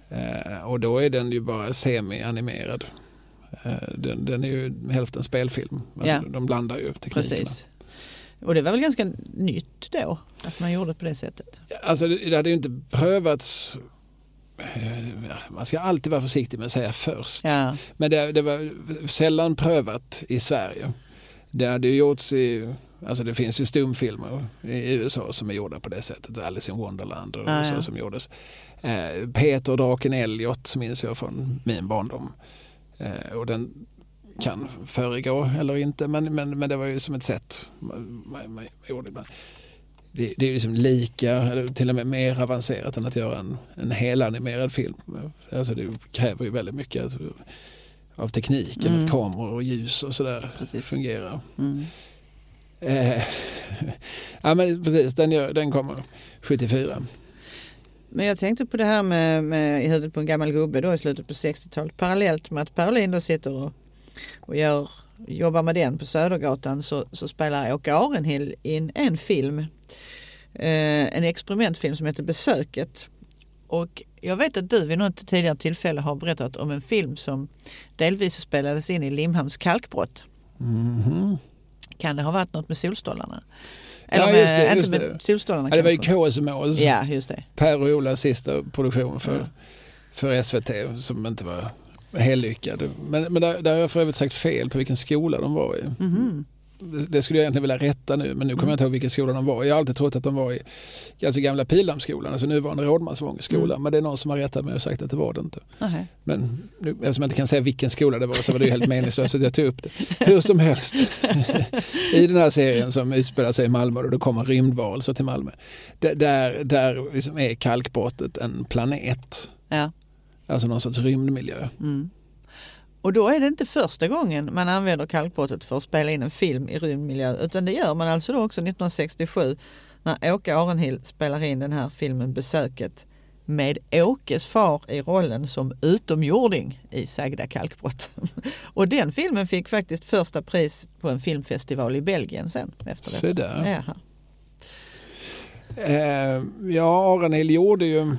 Eh, och då är den ju bara semi-animerad. Eh, den, den är ju hälften spelfilm. Alltså, Ja. De blandar ju teknikerna. Precis. Och det var väl ganska nytt då att man gjorde på det sättet. Alltså, det, det hade ju inte prövats eh, ja, man ska alltid vara försiktig med att säga först. Ja, Men det, det var sällan prövat i Sverige. Det hade ju gjorts i, alltså det finns ju stumfilmer i USA som är gjorda på det sättet. Alice in Wonderland och Ah, så ja. som gjordes. Eh, Peter och draken Elliot minns jag från min barndom. Eh, och den kan föregå eller inte men, men, men det var ju som ett sätt man, man, gjorde ibland. Det, det är ju liksom lika, eller till och med mer avancerat än att göra en, en helanimerad film. Alltså det kräver ju väldigt mycket av tekniken, Mm. att kameror och ljus och sådär Precis. fungerar. mm. Eh, ja men precis, den, gör, den kommer 74. Men jag tänkte på det här med, med i huvudet på en gammal gubbe då i slutet på 60-talet. Parallellt med att Per Olin då sitter och, och gör, jobbar med den på Södergatan så, så spelar Åke Arenhill in en film. Eh, en experimentfilm som heter Besöket. Och jag vet att du vid något tidigare tillfälle har berättat om en film som delvis spelades in i Limhamns kalkbrott. Mhm. Kan det ha varit något med Solstolarna? Ja, Eller med, just det, just inte det. med Solstolarna Ja, det var ju? Kåsmås, Ja, just det. Per och Olas sista produktion för, Ja. för SVT som inte var helt lyckad. Men, men där, där har jag för övrigt sagt fel på vilken skola de var i. Mhm. Det, det skulle jag egentligen vilja rätta nu men nu kommer Mm. jag inte ihåg vilken skola de var. Jag har alltid trott att de var i alltså gamla Pildammsskolan, alltså nuvarande Rådmansvångens skola. Mm. Men det är någon som har rättat mig och sagt att det var det inte. Nähä. Men nu, eftersom jag inte kan säga vilken skola det var så var det ju helt meningslöst att jag tog upp det. Hur som helst. I den här serien som utspelar sig i Malmö och det kommer rymdvarelser till Malmö. Där, där, där liksom är kalkbrottet en planet. Ja. Alltså någon sorts rymdmiljö. Mm. Och då är det inte första gången man använder kalkbrottet för att spela in en film i rymdmiljö utan det gör man alltså då också 1967 när Åke Arenhill spelar in den här filmen Besöket med Åkes far i rollen som utomjording i sagda kalkbrott. Och den filmen fick faktiskt första pris på en filmfestival i Belgien sen. Efter Se där. Eh, ja, Arenhill gjorde ju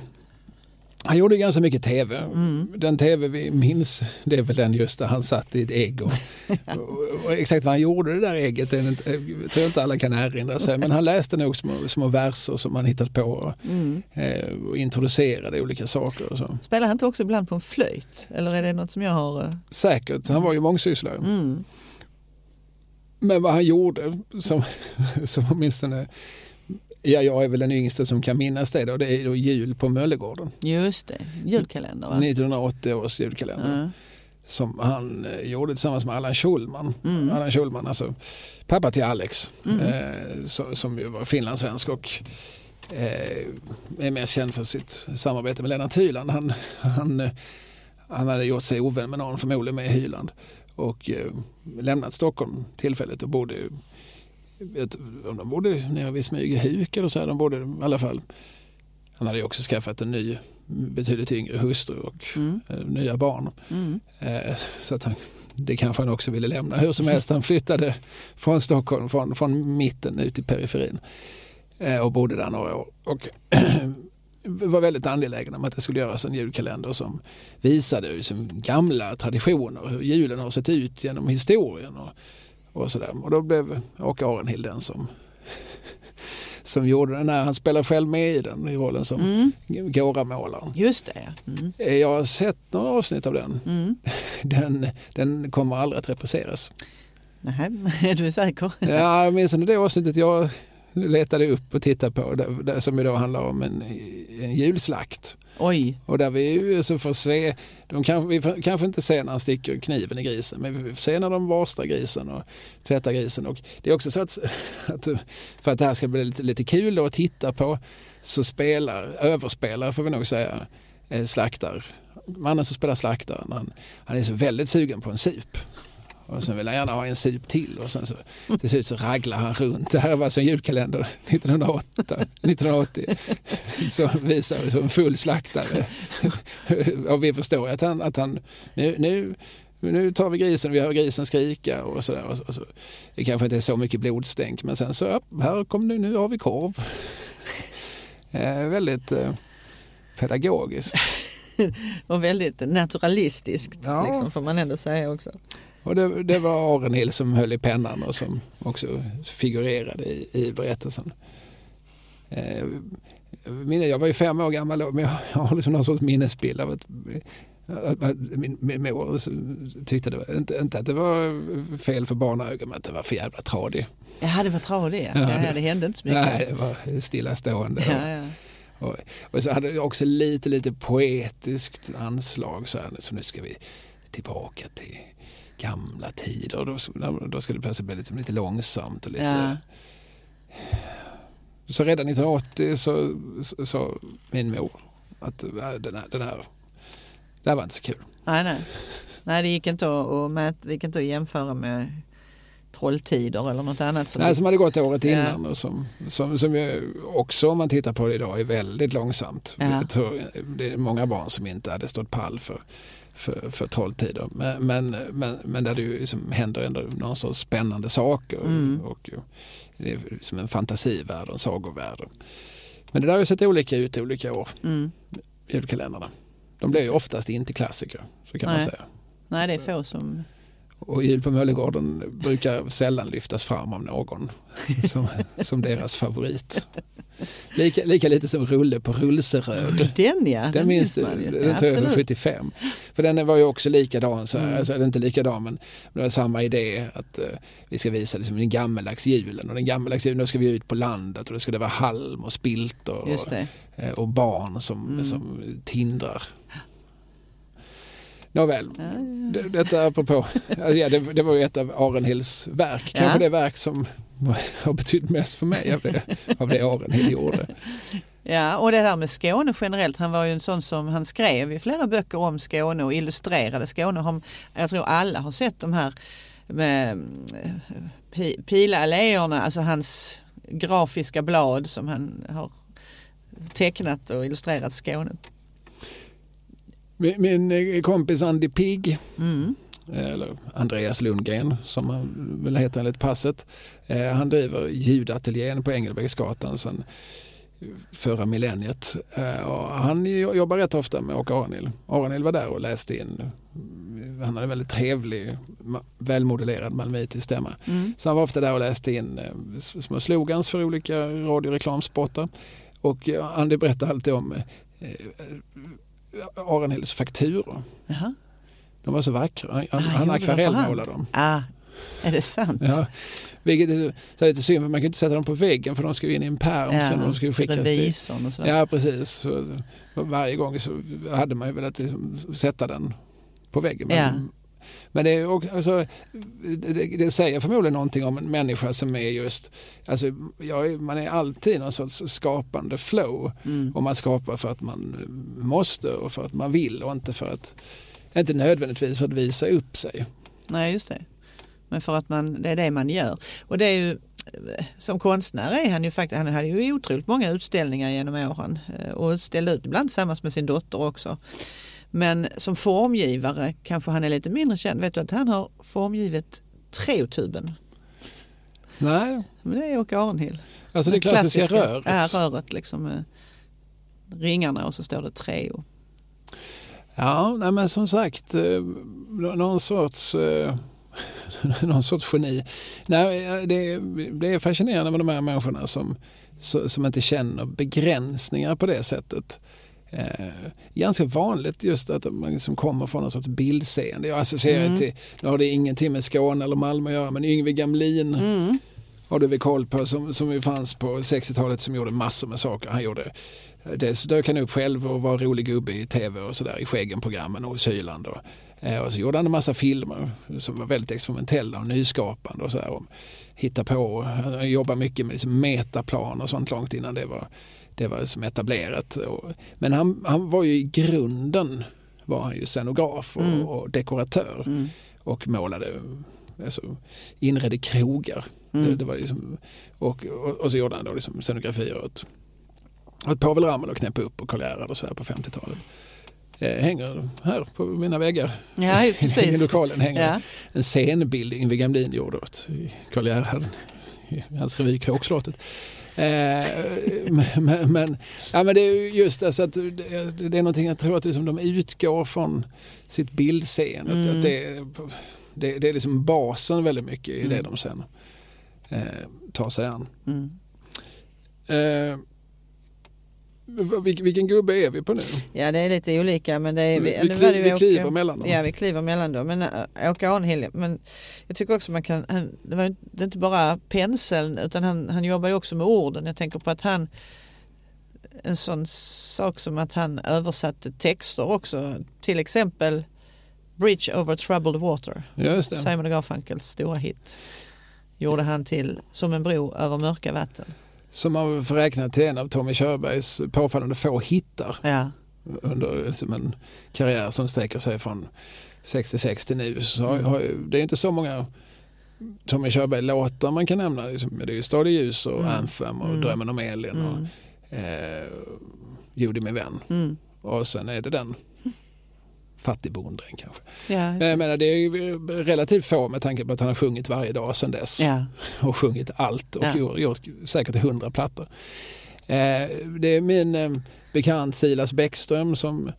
han gjorde ganska mycket tv. Mm. Den tv vi minns det är väl den just där han satt i ett ägg. Och, och, och exakt vad han gjorde det där ägget det inte, jag tror inte alla kan erinra sig. Men han läste nog små, små verser som han hittat på och, Mm. eh, och introducerade olika saker. Och så. Spelar han inte också ibland på en flöjt? Eller är det något som jag har... eh, Säkert, han var ju mångsysslare. Mm. Men vad han gjorde som, som åtminstone Ja, jag är väl den yngste som kan minnas det då. Det är då jul på Möllegården. Just det, julkalender va? 1980 års julkalender. Ja. som han eh, gjorde tillsammans med Allan Schulman. Mm. Allan Schulman, alltså pappa till Alex, Mm. eh, så, som ju var finlandssvensk och eh, är mest känd för sitt samarbete med Lennart Hyland. Han, han, han hade gjort sig ovän med någon, förmodligen med Hyland och eh, lämnat Stockholm tillfälligt och bodde vet, de bodde nere vid Smygehuk eller så. här, De bodde i alla fall. Han hade ju också skaffat en ny betydligt yngre hustru och Mm. eh, nya barn. Mm. Eh, Så att han, det kanske han också ville lämna. Hur som helst, han flyttade från Stockholm, från, från mitten ut i periferin eh, och bodde där några år. Och var väldigt angelägen om att det skulle göras en julkalender som visade liksom gamla traditioner, hur julen har sett ut genom historien och, och sådär. Och då blev Åke Arenhild den som, som gjorde den här. Han spelar själv med i den i rollen som Mm. Gåramålaren. Just det. Mm. Eh, Jag har sett några avsnitt av den. Mm. Den, den kommer aldrig att repriseras. Är du säker? Ja, minns det avsnittet jag letade upp och tittade på, där, där, som idag handlar om en, en julslakt. Oj. Och där vi ju så får se, de kan, vi får, kanske inte ser när han sticker kniven i grisen, men vi får se när de borstar grisen och tvättar grisen. Och det är också så att, att för att det här ska bli lite, lite kul då att titta på, så spelar, överspelar får vi nog säga, eh, slaktar, mannen som spelar slaktaren, han, han är så väldigt sugen på en sup. Och sen vill han gärna ha en sup till och sen så till slut så raglar han runt. Det här var alltså en julkalender 1908, 1980 som visar som en full slaktare. och vi förstår att han, att han nu, nu, nu tar vi grisen, vi hör grisen skrika och sådär. Och så, och så. Det kanske inte är så mycket blodstänk men sen så, ja, här kom det, nu har vi korv. Eh, väldigt eh, pedagogiskt. Och väldigt naturalistiskt Ja. liksom, får man ändå säga också. Och det, det var Arenhild som höll i pennan och som också figurerade i, i berättelsen. Eh, minne- jag var ju fem år gammal då, men jag, jag har liksom någon sorts minnesbild av att min, min mor tyckte det var, inte, inte att det var fel för barnögon men att det var för jävla tradig. Ja, det var tradigt. Ja. Ja, Ja, det hände inte så mycket. Nej, det var stillastående. Ja, ja. Och, och så hade det också lite, lite poetiskt anslag. Så här, så nu ska vi tillbaka till gamla tider. Och då, då skulle det plötsligt bli lite, lite långsamt och lite... Ja. Så redan 1980 så sa min mor att äh, den här, den här, det här var inte så kul. Nej, nej. nej, det gick inte att, att, mät, det gick inte att jämföra med trolltider eller något annat. Som här som hade gått året Ja. innan och som, som, som ju också om man tittar på det idag är väldigt långsamt. Ja. Det är många barn som inte hade stått pall för, för, för trolltider. Men, men, men, men där det ju liksom händer ändå någon sorts spännande saker. Mm. Och, det är som en fantasivärld och en sagovärld. Men det där har ju sett olika ut i olika år, mm. julkalendrarna. De blir ju oftast inte klassiker, så kan man Nej. säga. Nej, det är få som... Och Jul på Möllegården brukar sällan lyftas fram av någon som, som deras favorit. Lika, lika lite som Rulle på Rullseröd. Den ja, Den minns du? man ju. Den tror jag var absolut. 75. För den var ju också likadan, så här, Mm. alltså, inte likadan men det var samma idé att eh, vi ska visa liksom, den gammeldags julen och den gammeldags julen då ska vi ut på landet och det skulle vara halm och spiltor och, det. eh, och barn som, Mm. som tindrar. Nåväl, Ja, det- Detta apropå, ja, det, det var ju ett av Arenhills verk. Kanske Ja. det verk som har betytt mest för mig av det, av det Arenhild gjorde. Ja, och det där med Skåne generellt. Han var ju en sån som han skrev i flera böcker om Skåne och illustrerade Skåne. Han- Jag tror alla har sett de här med pi- pilalléerna, alltså hans grafiska blad som han har tecknat och illustrerat Skåne. Min, eh, kompis Andy Pigg, Mm. eller Andreas Lundgren som han väl heter enligt passet. Eh, han driver ljudateljén på Engelbrektsgatan sedan förra millenniet. Eh, och han jo- jobbar rätt ofta med Åke Arenhild. Arenhild var där och läste in. Han hade en väldigt trevlig, välmodellerad malmöitisk stämma. Mm. Så han var ofta där och läste in eh, små slogans för olika radioreklamspottar. Och eh, Andy berättade alltid om Arenhilds fakturor. Jaha. De var så vackra. Han, Ah, han akvarellmålade dem. Ah, är det sant? Ja. Vilket är så är lite synd för man kan inte sätta dem på väggen för de ska ju in i en pärm sen de ska skickas till. och sådär. Ja precis. Så varje gång så hade man ju velat liksom sätta den på väggen. Men, Ja. Men det, är också, alltså, det, det säger förmodligen någonting om en människa som är just, alltså, är, man är alltid i någon sorts skapande flow. Mm. Och man skapar för att man måste och för att man vill och inte för att, inte nödvändigtvis för att visa upp sig. Nej, just det. Men för att man, det är det man gör. Och det är ju, som konstnär är han ju faktiskt, han hade ju otroligt många utställningar genom åren eh, och ställde ut ibland tillsammans med sin dotter också. Men som formgivare kanske han är lite mindre känd. Vet du att han har formgivit Treotuben? Nej, Men det är Åke Arenhild. alltså det klassiska, röret. Ja, röret liksom. med Ringarna och så står det Treo. Ja, nej, men som sagt, eh, någon sorts, eh, någon sorts geni. Nej, eh, det, det är fascinerande med de här människorna som, som inte känner begränsningar på det sättet. Eh, ganska vanligt just att man liksom kommer från en sorts bildseende. Jag associerar Mm. till, nu har det ingenting med Skåne eller Malmö att göra, men Yngve Gamlin Mm. har du väl koll på som, som ju fanns på 60-talet som gjorde massor med saker. Han gjorde Dels dök han upp själv och var rolig gubbe i tv och sådär i Skäggen-programmen och Kyland. Och, eh, och så gjorde han en massa filmer som var väldigt experimentella och nyskapande och sådär. Hitta på, han jobbade mycket med liksom metaplan och sånt långt innan det var, det var som etablerat. Men han, han var ju i grunden var han ju scenograf och, Mm. och dekoratör Mm. och målade, alltså, inredde krogar. Mm. Det, det var liksom, och, och, och så gjorde han då liksom scenografier åt, åt Povel Ramel och Knäppa upp och Karl Gerhard och så här på 50-talet. Eh, hänger här på mina väggar Ja, ju i precis. lokalen hänger Ja. en scenbild Yngve Gamlin gjorde åt Karl Gerhard i hans revy Kråkslottet. Eh, men, men, ja, men det är ju just det, så att det, det är någonting jag tror att liksom de utgår från sitt bildseende. Mm. Att det, är- det, det är liksom basen väldigt mycket i det Mm. de sen eh, tar sig an. Mm. Eh, vilken gubbe är vi på nu? Ja, det är lite olika. Men det är, Vi, vi, ju vi Åke- kliver mellan dem. Ja, vi kliver mellan dem. Men äh, Åke Arnhild, men jag tycker också man kan, han, det var det är inte bara penseln utan han, han jobbar ju också med orden. Jag tänker på att han, en sån sak som att han översatte texter också. Till exempel Bridge over troubled water, Just det. Simon Garfunkels stora hit. Gjorde han till Som en bro över mörka vatten. Som man får räkna till en av Tommy Körbergs påfallande få hittar. Ja, under liksom en karriär som sträcker sig från 66 till nu. Så har, har, det är inte så många Tommy Körberg-låtar man kan nämna. Liksom, Det är ju Stad i ljus och Mm. Anthem och Mm. Drömmen om Elin och mm. eh, Judy min vän. Mm. Och sen är det den Fattigbondren kanske. Ja, Men det. jag menar, det är relativt få med tanke på att han har sjungit varje dag sedan dess. ja. Och sjungit allt och Ja. gjort, gjort säkert hundra plattor. Eh, det är min eh, bekant Silas Bäckström som,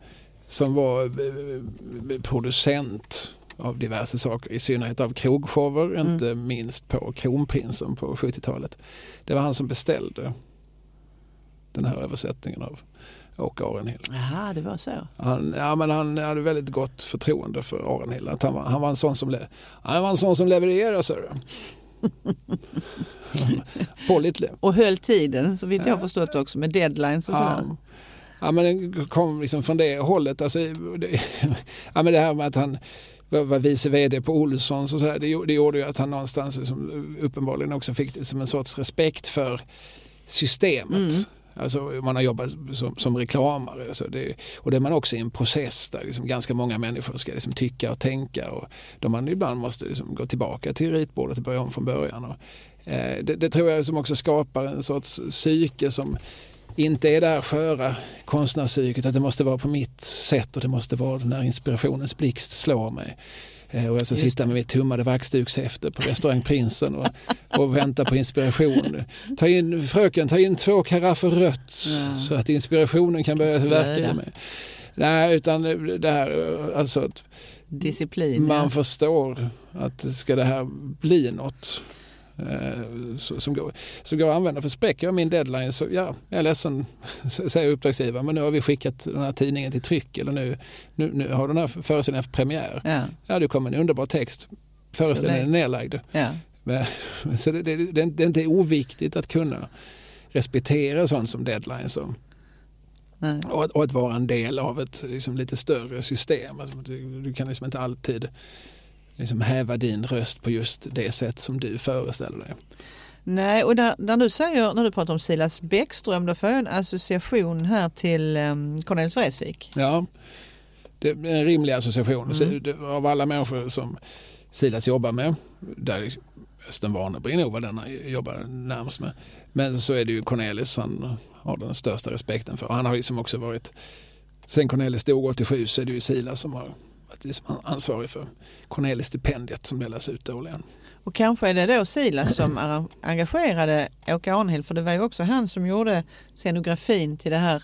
som var eh, producent av diverse saker, i synnerhet av krogshower, Mm. inte minst på Kronprinsen på 70-talet. Det var han som beställde den här översättningen av Åke Arenhild. Jaha, det var så. Han, ja, men han hade väldigt gott förtroende för Arenhild. Att han, var, han, var en sån som le, han var en sån som levererade, sa du. Pålitlig. Och höll tiden, så vitt jag Ja. har förstått också, med deadlines och sådär. Ja. ja, men den kom liksom från det hållet. Alltså, det, ja, men det här med att han var, vice vd på Olssons och så här, det, det gjorde ju att han någonstans liksom, uppenbarligen också fick som en sorts respekt för systemet. Mm. Alltså man har jobbat som, som reklamare så det, och det är man också i en process där liksom ganska många människor ska liksom tycka och tänka och då man ibland måste liksom gå tillbaka till ritbordet och börja om från början. Och, eh, det, det, tror jag som också skapar en sorts psyke som inte är det här sköra konstnärspsyket att det måste vara på mitt sätt och det måste vara när inspirationens blixt slår mig. Eh, och jag ska sitta med mitt tummade vaxdukshäfte på restaurang Prinsen och, och vänta på inspiration. Ta in, fröken, ta in två karaffer rött ja. så att inspirationen kan börja verka. Nej, utan det här alltså att Disciplin. Man ja. förstår att ska det här bli något som, går, som går att använda. För spräcker jag min deadline så ja, jag är ledsen, säger uppdragsgivaren, men nu har vi skickat den här tidningen till tryck eller nu, nu, nu har den här föreställningen haft premiär. Ja. ja, det kommer en underbar text. Föreställningen är nedlagd. Ja. Men, så det, det, det, det är inte oviktigt att kunna respektera sånt som deadlines. Och, och, och, att vara en del av ett liksom, lite större system. Alltså, du, du, kan liksom inte alltid liksom häva din röst på just det sätt som du föreställer dig. Nej, och där, när du säger, när du pratar om Silas Bäckström, då får jag en association här till um, Cornelis Vreeswijk. Ja, det är en rimlig association. Mm. Av alla människor som Silas jobbar med, där Östen Warnerbring nog var den han jobbar närmast med. Men så är det ju Cornelis han har den största respekten för. Han har liksom också varit, sen Cornelis dog 87 så är det ju Silas som har varit liksom ansvarig för Cornelis-stipendiet som delas ut årligen. Och kanske är det då Silas som engagerade Åke Arnhild för det var ju också han som gjorde scenografin till det här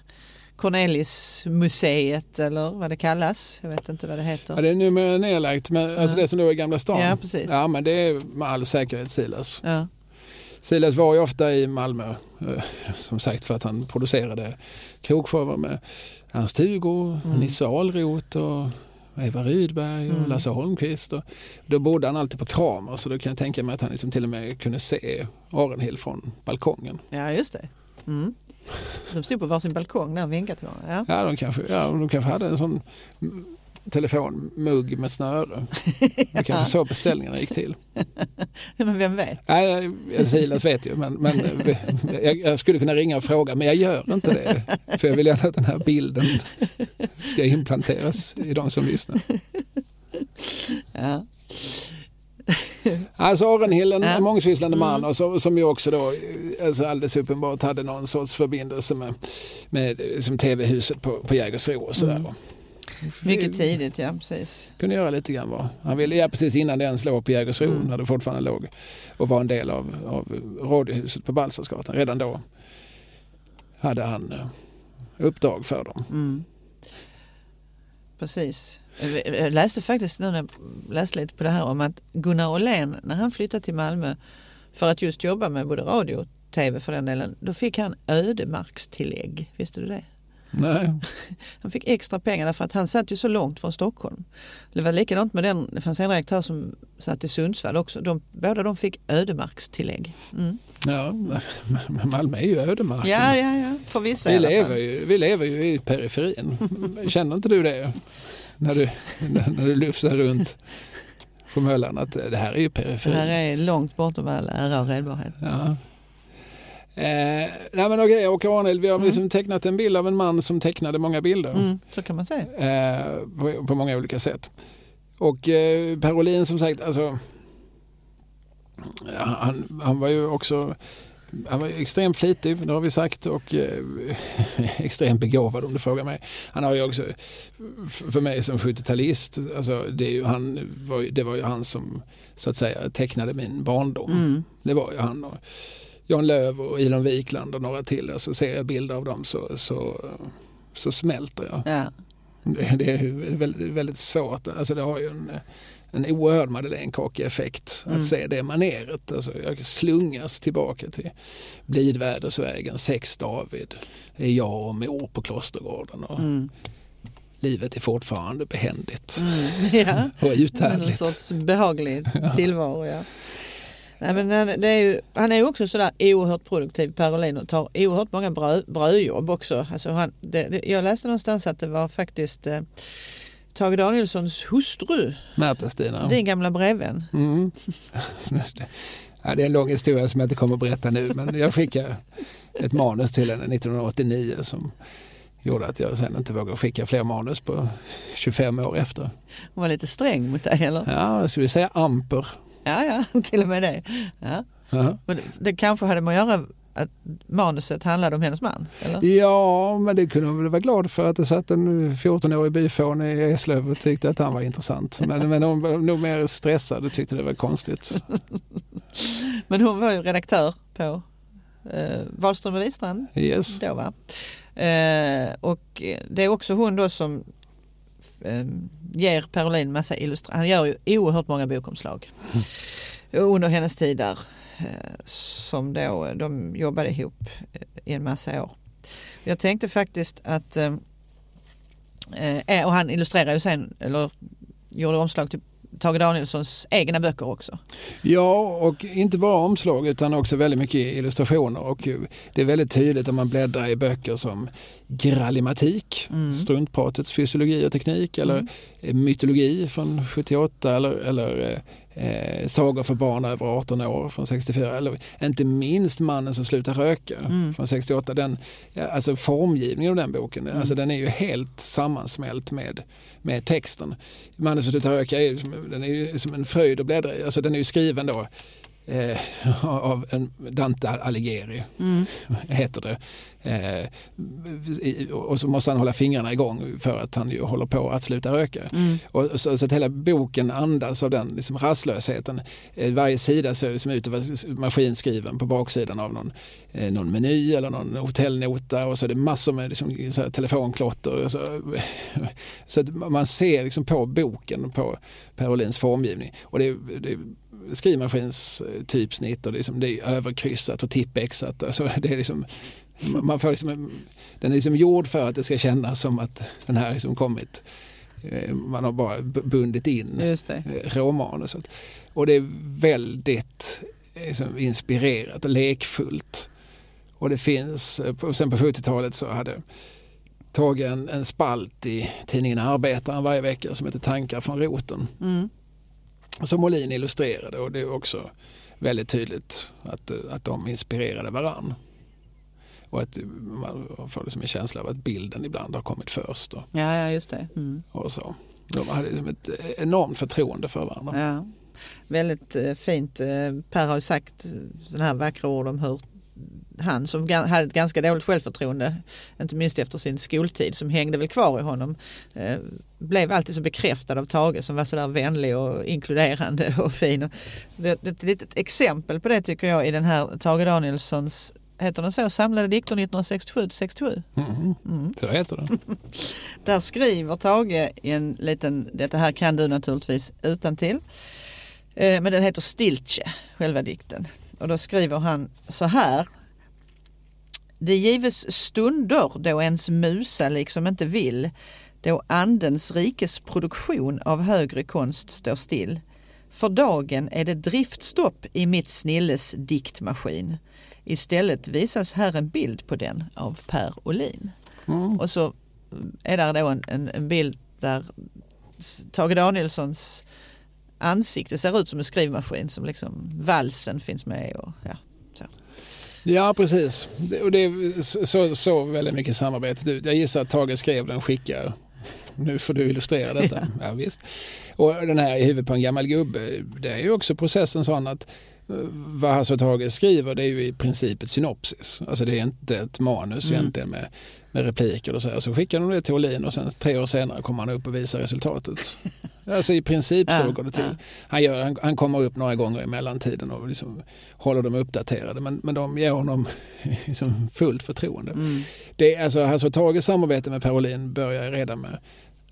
Cornelis-museet eller vad det kallas. Jag vet inte vad det heter. Ja, det är numera nedlagt, men, ja. alltså det som då är Gamla stan. Ja, precis. Ja, men det är med all säkerhet Silas. Ja. Silas var ju ofta i Malmö, eh, som sagt för att han producerade krogshower med Ernst Hugo, mm. Nisse Alroth och Eva Rydberg och mm. Lasse Holmqvist. Och då bodde han alltid på Kramer så då kan jag tänka mig att han liksom till och med kunde se Arenhild från balkongen. Ja just det. Mm. De stod på varsin balkong där och vinkade till varandra. Ja, ja, de, kanske, ja de kanske hade en sån telefonmugg med snöre. Det kanske så beställningarna gick till. men vem vet? Nej, Silas vet ju, men, men jag, jag, skulle kunna ringa och fråga, men jag gör inte det. För jag vill gärna att den här bilden ska implanteras i de som lyssnar. Ja. Alltså Arenhill, en ja. mångsysslande man mm. och så, som ju också då alltså alldeles uppenbart hade någon sorts förbindelse med, med som tv-huset på, på Jägersro och sådär. Mm. Mycket tidigt, ja precis. Kunde göra lite grann va. Han ville, ja precis innan det ens låg på Jägersro, mm. när det fortfarande låg och var en del av, av radiohuset på Balsarsgatan. Redan då hade han uh, uppdrag för dem. Mm. Precis. Jag läste faktiskt nu när jag läste lite på det här om att Gunnar Åhlén när han flyttade till Malmö för att just jobba med både radio och tv för den delen, då fick han ödemarkstillägg. Visste du det? Nej. Han fick extra pengar därför att han satt ju så långt från Stockholm. Det var likadant med den, det fanns en redaktör som satt i Sundsvall också. De, båda de fick ödemarkstillägg. Mm. Ja, Malmö är ju ödemarken. Ja, ja, ja. för vissa vi, lever ju, vi lever ju i periferin. Känner inte du det? När du, när du lufsar runt på Möllan att det här är ju periferin. Det här är långt bortom all ära och redbarhet. Ja. Eh, nej men okej, Åke Arnhild, vi har mm. liksom tecknat en bild av en man som tecknade många bilder. Mm, så kan man säga. Eh, på, på, många olika sätt. Och eh, Per Olin som sagt, alltså, han, han var ju också han var extremt flitig, det har vi sagt, och eh, extremt begåvad om du frågar mig. Han har ju också, för mig som 70-talist, alltså, det, var, det var ju han som så att säga tecknade min barndom. Mm. Det var ju han. Och, Jan Löv och Ilon Wikland och några till. Alltså ser jag bilder av dem så, så, så smälter jag. Ja. Det, det, är väldigt, väldigt svårt. Alltså det har ju en, en oerhörd Madeleinekake-effekt att mm. se det maneret. Alltså jag slungas tillbaka till Blidvädersvägen, sex David, det är jag och mor på Klostergården. Och mm. Livet är fortfarande behändigt mm, ja. och uthärdligt. En sorts behaglig tillvaro. Ja. Nej, men det är ju, han är ju också sådär oerhört produktiv, Per och tar oerhört många bröd, brödjobb också. Alltså han, det, det, jag läste någonstans att det var faktiskt eh, Tage Danielssons hustru. Märta-Stina. Din gamla brevvän. Mm. ja, det är en lång historia som jag inte kommer att berätta nu men jag skickar ett manus till henne 1989 som gjorde att jag sen inte vågade skicka fler manus på 25 år efter. Hon var lite sträng mot dig eller? Ja, jag skulle säga amper. Ja, ja, till och med det. Ja. Ja. Men det kanske hade med att göra att manuset handlade om hennes man? Eller? Ja, men det kunde hon väl vara glad för att det satt en 14-årig byfån i Eslöv och tyckte att han var intressant. Men, men hon var nog mer stressad och tyckte det var konstigt. Men hon var ju redaktör på eh, Wahlström och Wistrand Yes. då va? Eh, och det är också hon då som eh, ger Per Olin massa illustrationer. Han gör ju oerhört många bokomslag under hennes tid där eh, som då de jobbade ihop eh, i en massa år. Jag tänkte faktiskt att eh, och han illustrerar ju sen eller gjorde omslag till Tage Danielssons egna böcker också. Ja, och inte bara omslag utan också väldigt mycket illustrationer. Och det är väldigt tydligt om man bläddrar i böcker som Grallimatik, Mm. struntpratets fysiologi och teknik eller Mm. mytologi från 78 eller, eller eh, sagor för barn över 18 år från 64 eller inte minst Mannen som slutar röka Mm. från 68. Den, alltså formgivningen av den boken, Mm. alltså den är ju helt sammansmält med, med texten. Mannen som slutar röka är, den är ju som en fröjd att bläddra i. Alltså den är ju skriven då eh, av en Dante Alighieri, Mm. heter det. Eh, och så måste han hålla fingrarna igång för att han ju håller på att sluta röka. Mm. Och så, så att hela boken andas av den liksom rastlösheten. Eh, varje sida ser liksom ut att vara maskinskriven på baksidan av någon, eh, någon meny eller någon hotellnota och så är det massor med liksom, så här, telefonklotter. Och så så att man ser liksom på boken, på Per Olins formgivning. Och det det skrivmaskins typsnitt och det är, liksom, det är överkryssat och tippexat. Alltså, det är liksom, man får liksom, en- den är liksom gjord för att det ska kännas som att den här liksom kommit Eh, Man har bara bundit in eh, råmanuset. Och det är väldigt eh, liksom, inspirerat och lekfullt. Och det finns, sen på 70-talet så hade tagit en, en spalt i tidningen Arbetaren varje vecka som heter Tankar från roten. Mm. Som Molin illustrerade och det är också väldigt tydligt att, att de inspirerade varann. Och att man får liksom en känsla av att bilden ibland har kommit först. Och, Ja, ja, just det. Mm. och så. De hade liksom ett enormt förtroende för varandra. Ja. Väldigt eh, fint. Eh, Per har ju sagt sådana här vackra ord om hur han som hade ett ganska dåligt självförtroende, inte minst efter sin skoltid som hängde väl kvar i honom, eh, blev alltid så bekräftad av Tage som var sådär vänlig och inkluderande och fin. Och det- Ett litet exempel på det tycker jag i den här Tage Danielssons Heter den så? Samlade dikter 1967-67? Mm. Mm. Så heter det. Där skriver Tage i en liten, detta här kan du naturligtvis utan till. Eh, men den heter Stiltje, själva dikten. Och då skriver han så här. Det gives stunder då ens musa liksom inte vill, då andens rikes produktion av högre konst står still. För dagen är det driftstopp i mitt snilles diktmaskin. Istället visas här en bild på den av Per Olin. Mm. Och så är där då en, en, en bild där Tage Danielssons ansikte ser ut som en skrivmaskin som liksom valsen finns med och ja. Ja, precis. Det, och det är så, så väldigt mycket samarbete ut. Jag gissar att Tage skrev den, skickar. Nu får du illustrera detta. Ja. visst. Och den här i huvudet på en gammal gubbe, det är ju också processen sån att eh, vad Hasse och Tage skriver det är ju i princip ett synopsis. Alltså det är inte ett manus Mm. egentligen med, med repliker och så här. Så skickar de det till Olin och sen tre år senare kommer han upp och visar resultatet. Alltså i princip så går det till. Han, gör, han, han kommer upp några gånger i mellantiden och liksom håller dem uppdaterade men, men de ger honom liksom fullt förtroende. Mm. Det är alltså Hasse och Tages samarbete med Per Olin börjar redan med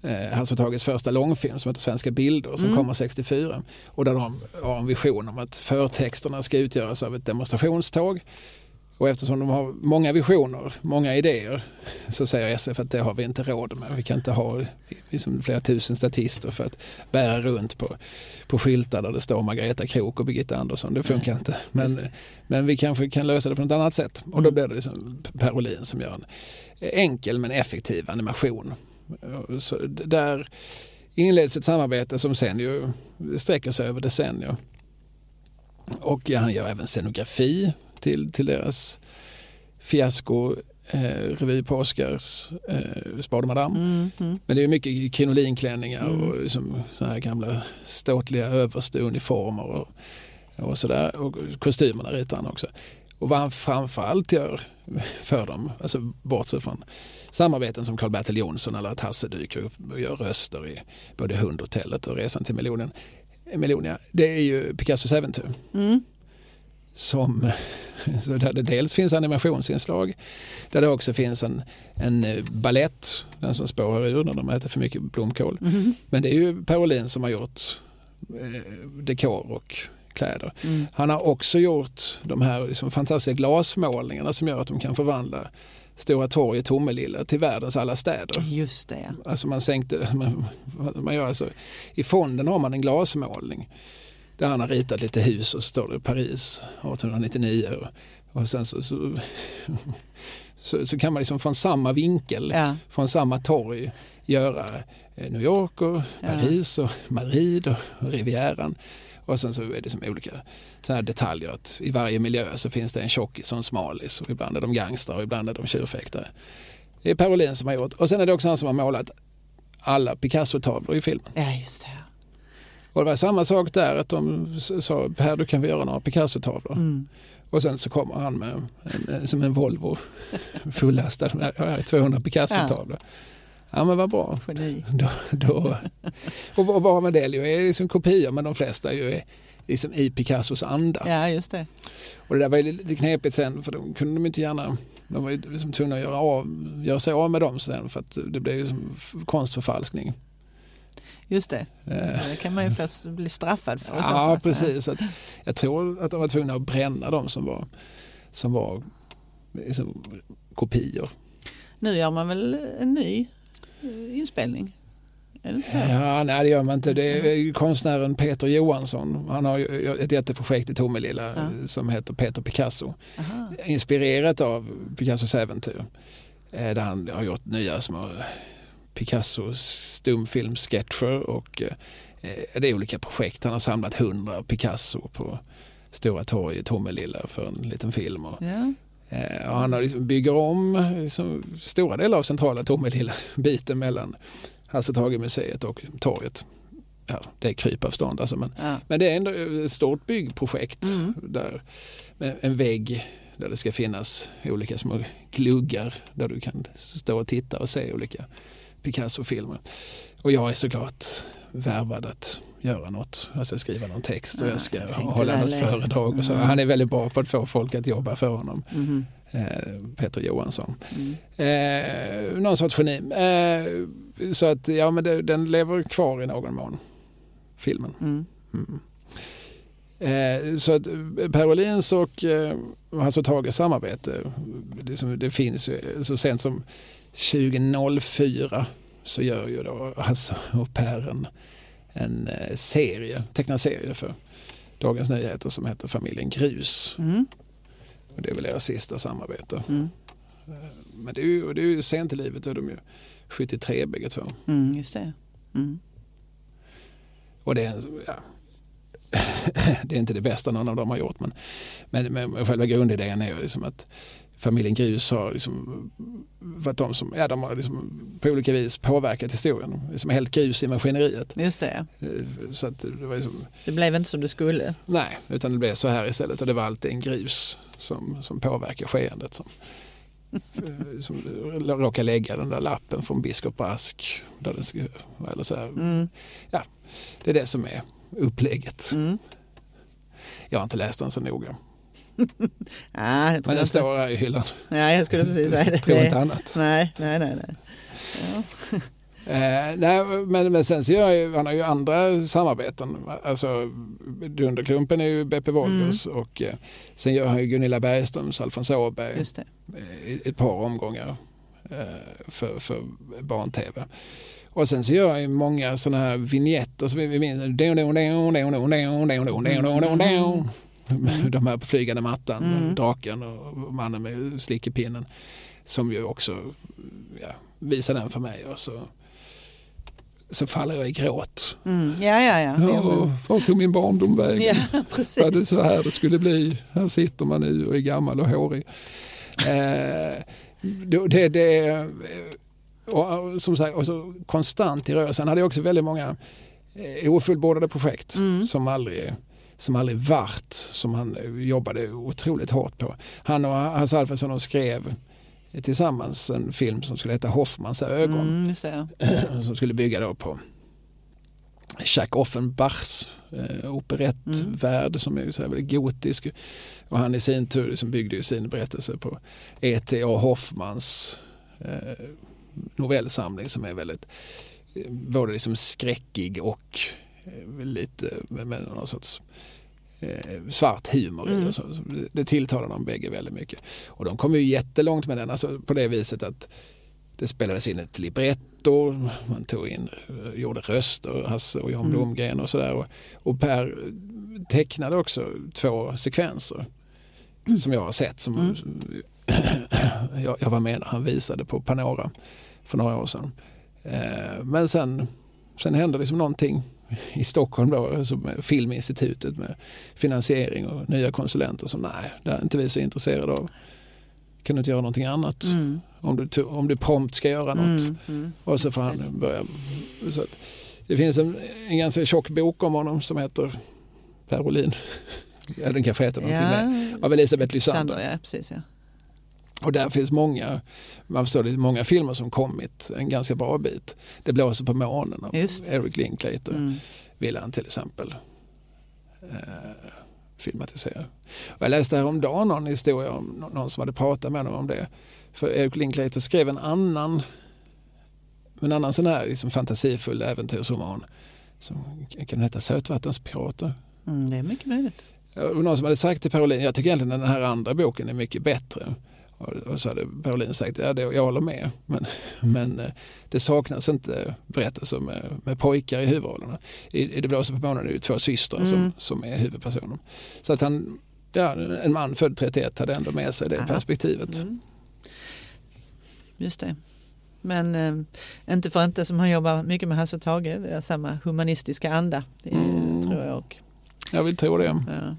eh, Hasse och Tages första långfilm som heter Svenska bilder som Mm. kommer 64 och där de har en vision om att förtexterna ska utgöras av ett demonstrationståg. Och eftersom de har många visioner, många idéer så säger SF att det har vi inte råd med. Vi kan inte ha liksom flera tusen statister för att bära runt på, på skyltar där det står Margareta Krook och Birgitta Andersson. Det funkar inte. Men, men vi kanske kan lösa det på något annat sätt. Och då blir det liksom Per Olin som gör en enkel men effektiv animation. Så där inleds ett samarbete som sen ju sträcker sig över decennier. Och han gör även scenografi till, till deras fiasko eh, revy på Oscars, eh, Spade Madame. Mm, mm. Men det är mycket krinolinklänningar Mm. och liksom så här gamla ståtliga överste uniformer och, och sådär. Och kostymerna ritar han också. Och vad han framförallt gör för dem, alltså bortsett från samarbeten som Karl-Bertil Jonsson eller att Hasse dyker upp och gör röster i både Hundhotellet och Resan till Miljonia, det är ju Picassos äventyr Mm. Som så där det dels finns animationsinslag där det också finns en, en eh, ballett, den som spårar ur när de äter för mycket blomkål. Mhm. Men det är ju Per Olin som har gjort eh, dekor och kläder. Mm. Han har också gjort de här liksom fantastiska glasmålningarna som gör att de kan förvandla Stora torget Tomelilla till världens alla städer. Just det. Alltså man sänkte, man, man gör alltså, I fonden har man en glasmålning där han har ritat lite hus och så står det Paris 1899 och, och sen så, så, så, så kan man liksom från samma vinkel, Ja. från samma torg göra eh, New York och Paris och Madrid och, Rivieran. Och sen så är det som olika här detaljer att i varje miljö så finns det en tjockis och en smalis och ibland är de gangstrar och ibland är de tjurfäktare. Det är Per Olin som har gjort och sen är det också han som har målat alla Picasso-tavlor i filmen. ja, just det. Och det var samma sak där att de sa Per du kan vi göra några Picasso-tavlor. Mm. Och sen så kommer han med en, som en Volvo fullastad med här är 200 Picasso-tavlor. Ja. men vad bra. Geni. Då, då, och var- var med det är liksom kopior men de flesta är ju liksom i Picassos anda. Ja, just det. Och det där var ju lite knepigt sen för de kunde de inte gärna de var liksom tvungna att göra, av, göra sig av med dem sen för att det blev ju konstförfalskning. Just det. Eh, Det kan man ju först bli straffad för. Ja, precis. Att, jag tror att de var tvungna att bränna dem som var, som var liksom, kopior. Nu gör man väl en ny eh, inspelning? Ja, nej, det gör man inte. Det är ju konstnären Peter Johansson. Han har ju ett jätteprojekt i Tomelilla Ja. eh, som heter Peter Picasso. Aha. Inspirerat av Picassos äventyr. eh, Där han har gjort nya små Picassos stumfilmsketcher och eh, det är olika projekt. Han har samlat hundra Picasso på Stora torg i Tomelilla för en liten film. Och, Ja. eh, och han har liksom bygger om liksom, stora delar av centrala Tomelilla, biten mellan Hasse Tage-museet och torget. Ja, det är krypavstånd alltså, men, Ja. men det är ändå ett stort byggprojekt Mm. där med en vägg där det ska finnas olika små gluggar där du kan stå och titta och se olika Picasso-filmer. Och jag är såklart värvad att göra något. Ska skriva någon text och Ja, jag ska jag hålla något föredrag. Och så. Mm. Han är väldigt bra på att få folk att jobba för honom, Mhm. eh, Peter Johansson. Mm. Eh, någon sorts geni. Eh, så att ja, men det, den lever kvar i någon mån, filmen. Mm. Mm. Eh, så att eh, Per Olins och eh, Hasse Tages samarbete, det, som, det finns ju så sent som 2004 så gör ju då Hasse och Per en, eh, serie, tecknad serie för Dagens Nyheter som heter Familjen Grus. Mm. Och det är väl deras sista samarbete. Mm. Men det är ju, det är ju sent i livet, då är de ju 73 bägge två. Mm. Just det. Mm. Och det är, ja, det är inte det bästa någon av dem har gjort men, men, men själva grundidén är ju liksom att familjen Grus har liksom varit de som ja, de har liksom på olika vis påverkat historien. Det är som helt grus i maskineriet. Just det. Eh, Så att det var liksom, Det blev inte som det skulle. nej, utan det blev så här istället och det var alltid en grus som, som påverkar skeendet. Som, eh, som råkar lägga den där lappen från biskop Brask. Där det ska, eller så. Mm. Det är det som är upplägget. Mm. Jag har inte läst den så noga. Ja, Men jag den står här i hyllan. Ja, jag skulle precis säga det. Tror inte annat. Nej, nej, nej. nej. Ja. Eh, nej, men, men sen så gör ju, han har ju andra samarbeten. Alltså Dunderklumpen är ju Beppe Wolgers och eh, sen gör han ju Gunilla Bergströms Alfons Åberg eh, ett par omgångar eh, för, för barn-tv. Och sen så gör han ju många sådana här vignetter som vi vi minns. De här på flygande mattan, Mm. draken och mannen med slickepinnen. Som ju också ja, visar den för mig och så, så faller jag i gråt. Mm. Ja, ja, ja. Ja, vart tog min barndom vägen? Ja, Var det precis. så här det skulle bli? Här sitter man nu och är gammal och hårig. Eh, det, det, det, och, som sagt, och så konstant i rörelsen. Han hade också väldigt många eh, ofullbordade projekt Mm. som aldrig som aldrig vart, som han jobbade otroligt hårt på. Han och Hasse Alfredson de skrev tillsammans en film som skulle heta Hoffmans ögon Mm, som skulle bygga då på Jacques Offenbachs eh, operettvärld som är så här väldigt gotisk. Och han i sin tur liksom byggde ju sin berättelse på E.T.A. Hoffmans eh, novellsamling som är väldigt eh, både liksom skräckig och eh, lite med, någon sorts eh, svart humor i. Mm. Så. Det, tilltalar dem bägge väldigt mycket. Och de kom ju jättelångt med den, alltså på det viset att det spelades in ett libretto, man tog in, eh, gjorde röster, Hasse och Jan Mm. Blomgren och sådär. Och, och Per tecknade också två sekvenser som jag har sett. Som, Mm. jag, jag var med när han visade på Panora för några år sedan. Eh, men sen, sen hände liksom någonting i Stockholm då, alltså med Filminstitutet med finansiering och nya konsulenter som nej, det är inte vi så intresserade av. Kan du inte göra någonting annat Mm. om, du, om du prompt ska göra något? Mm. Mm. Och så får han börja. Så att det finns en, en ganska tjock bok om honom som heter Per Olin. Den kanske heter någonting med. Ja, Av Elisabeth Lysander. Sander, ja precis. Ja. Och där finns många, man förstår det, många filmer som kommit en ganska bra bit. Det blåser på månen av. Eric Linklater. Mm. Vill han till exempel eh, filmatisera. Och jag läste häromdagen någon historia om nå- någon som hade pratat med honom om det. För Eric Linklater skrev en annan en annan sån här liksom fantasifull äventyrsroman som kan heta Sötvattenspirater. Mm, det är mycket möjligt. Var någon som hade sagt till Parolin, jag tycker egentligen den här andra boken är mycket bättre. Och, så hade Parolin sagt, ja det, jag håller med. Men, men eh, det saknas inte berättelser med, med pojkar i huvudrollerna. I, i Det blåser på månen är det två systrar som, Mm. som är huvudpersoner. Så att han, ja, en man född 31 hade ändå med sig det Aha. perspektivet. Mm. Just det. Men eh, inte för inte som han jobbar mycket med Hasse och Tage. Det är samma humanistiska anda. Är, Mm. tror jag. Och, Jag vill tro det. ja.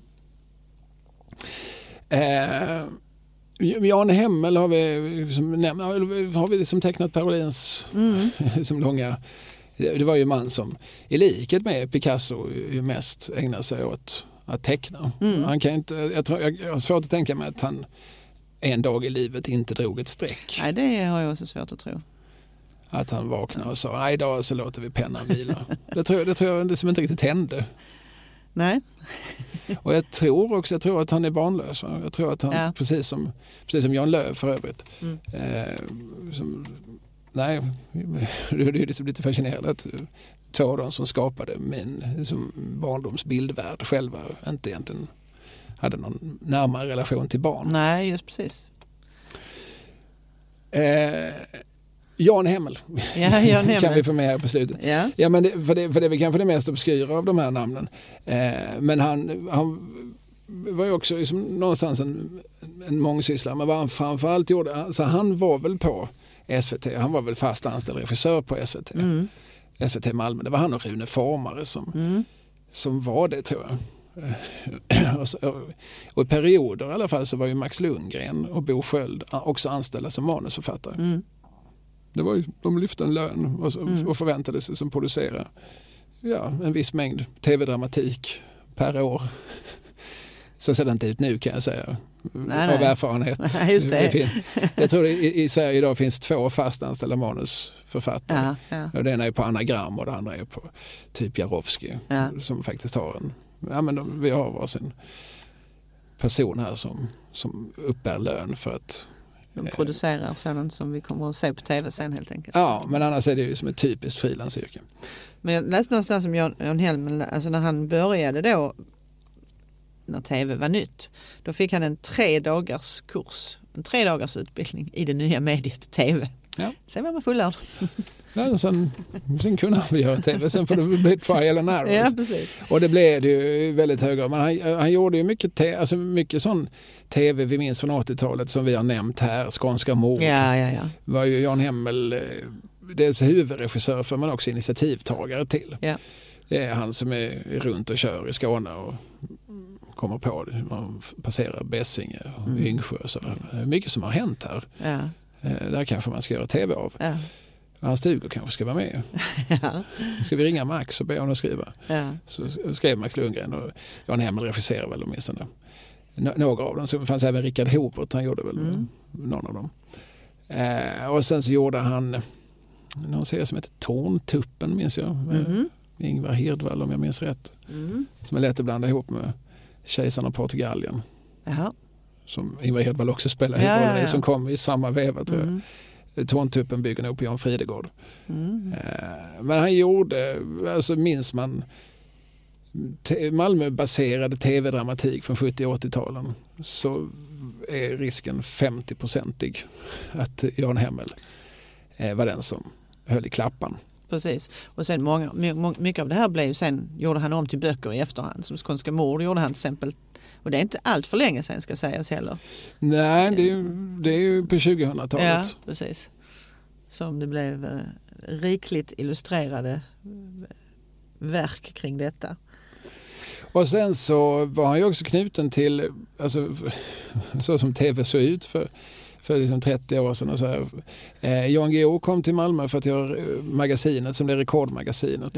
Eh, Jan Hemmel har vi, som, har vi liksom tecknat Parolins Mm. som långa det var ju en man som i likhet med Picasso mest ägnade sig åt att teckna. Mm. Han kan inte, jag, tror, jag har svårt att tänka mig att han en dag i livet inte drog ett streck. Nej, det har jag också svårt att tro. Att han vaknade och sa nej idag så låter vi pennan vila. det, tror, jag- det tror jag liksom inte riktigt hände. Nej, Och jag tror också jag tror att han är barnlös. Va? Jag tror att han, Ja. precis, som, precis som Jan Lööf för övrigt, Mm. eh, som, nej, det är liksom lite fascinerande att två av dem som skapade min som barndoms bildvärld själva inte egentligen hade någon närmare relation till barn. nej just precis. Eh, Jan Hemmel Ja, jag kan vi få med här på slutet. Ja. Ja, men det, för, det, för det är väl kanske det mest obskyra av de här namnen. Eh, men han, han var ju också liksom någonstans en, en mångsysslare. Men vad han framförallt gjorde, alltså han var väl på SVT, han var väl fast anställd regissör på SVT. Mm. SVT Malmö, det var han och Rune Formare som, Mm. som var det tror jag. Eh, och, så, och i perioder i alla fall så var ju Max Lundgren och Bo Sköld också anställda som manusförfattare. Mm. Det var ju, de lyfte en lön och, Mm. och förväntade sig som producera ja, en viss mängd tv-dramatik per år. Så ser det inte ut nu kan jag säga. Nej, av nej. erfarenhet. Nej, just det. jag tror i, i Sverige idag finns två fast anställda manusförfattare. Ja, ja. Det ena är på anagram och det andra är på typ Jarowski. Ja. Som faktiskt har en, ja men de, vi har varsin person här som, som uppbär lön för att De producerar sådant som vi kommer att se på tv sen helt enkelt. Ja, men annars är det ju som ett typiskt frilansyrke. Men jag läste någonstans om Jan, Helmen, alltså när han började då, när tv var nytt, då fick han en tre dagars kurs, en tre dagars utbildning i det nya mediet tv. Ja. Sen var man fullärd. Ja, sen, sen kunde han väl göra tv, sen får det bli trial and error. Ja, precis. Och det blev det ju väldigt hög grad. Men han, han gjorde ju mycket, te, alltså mycket sån tv vi minns från 80-talet som vi har nämnt här, Skånska mord. Ja, ja, ja. var ju Jan Hemmel eh, dels huvudregissör för men också initiativtagare till. Ja. Det är han som är runt och kör i Skåne och kommer på det. Man passerar Bessinge och Mm. Yngsjö. Så. Mycket som har hänt här. Ja. Eh, Där kanske man ska göra tv av. Ja. Hans Stugård kanske ska vara med. Ja. Ska vi ringa Max och be honom skriva? Ja. Så skrev Max Lundgren och Jan Hemmel regisserade väl åtminstone Nå- några av dem. Så fanns även Richard Hobert, han gjorde väl Mm. någon av dem. Eh, och sen så gjorde han någon serie som heter Torntuppen minns jag. Med Mhm. Ingvar Hirdwall om jag minns rätt. Mm. Som är lätt att blanda ihop med Kejsaren av Portugalien. Jaha. Som Ingvar Hirdwall också spelar Ja, huvudrollen ja, i som kom i samma veva tror jag. Mm. Torntuppen bygger nog på Jan Fridegård. Mm. Eh, Men han gjorde, alltså minns man Malmöbaserad tv-dramatik från 70 och 80-talen så är risken 50-procentig att Jan Hemmel eh, var den som höll i klappan. Precis. Och sen många, my- my- mycket av det här blev sen, gjorde han om till böcker i efterhand. Som Skånska mord gjorde han till exempel. Och det är inte allt för länge sedan ska sägas heller. Nej, det är, ju- det är ju på 2000-talet. Ja, precis. Som det blev eh, rikligt illustrerade eh, verk kring detta. Och sen så var han ju också knuten till, alltså, så som tv såg ut för, för liksom 30 år sedan. Och så här. Eh, Jan Guillou kom till Malmö för att göra eh, magasinet som blev Rekordmagasinet.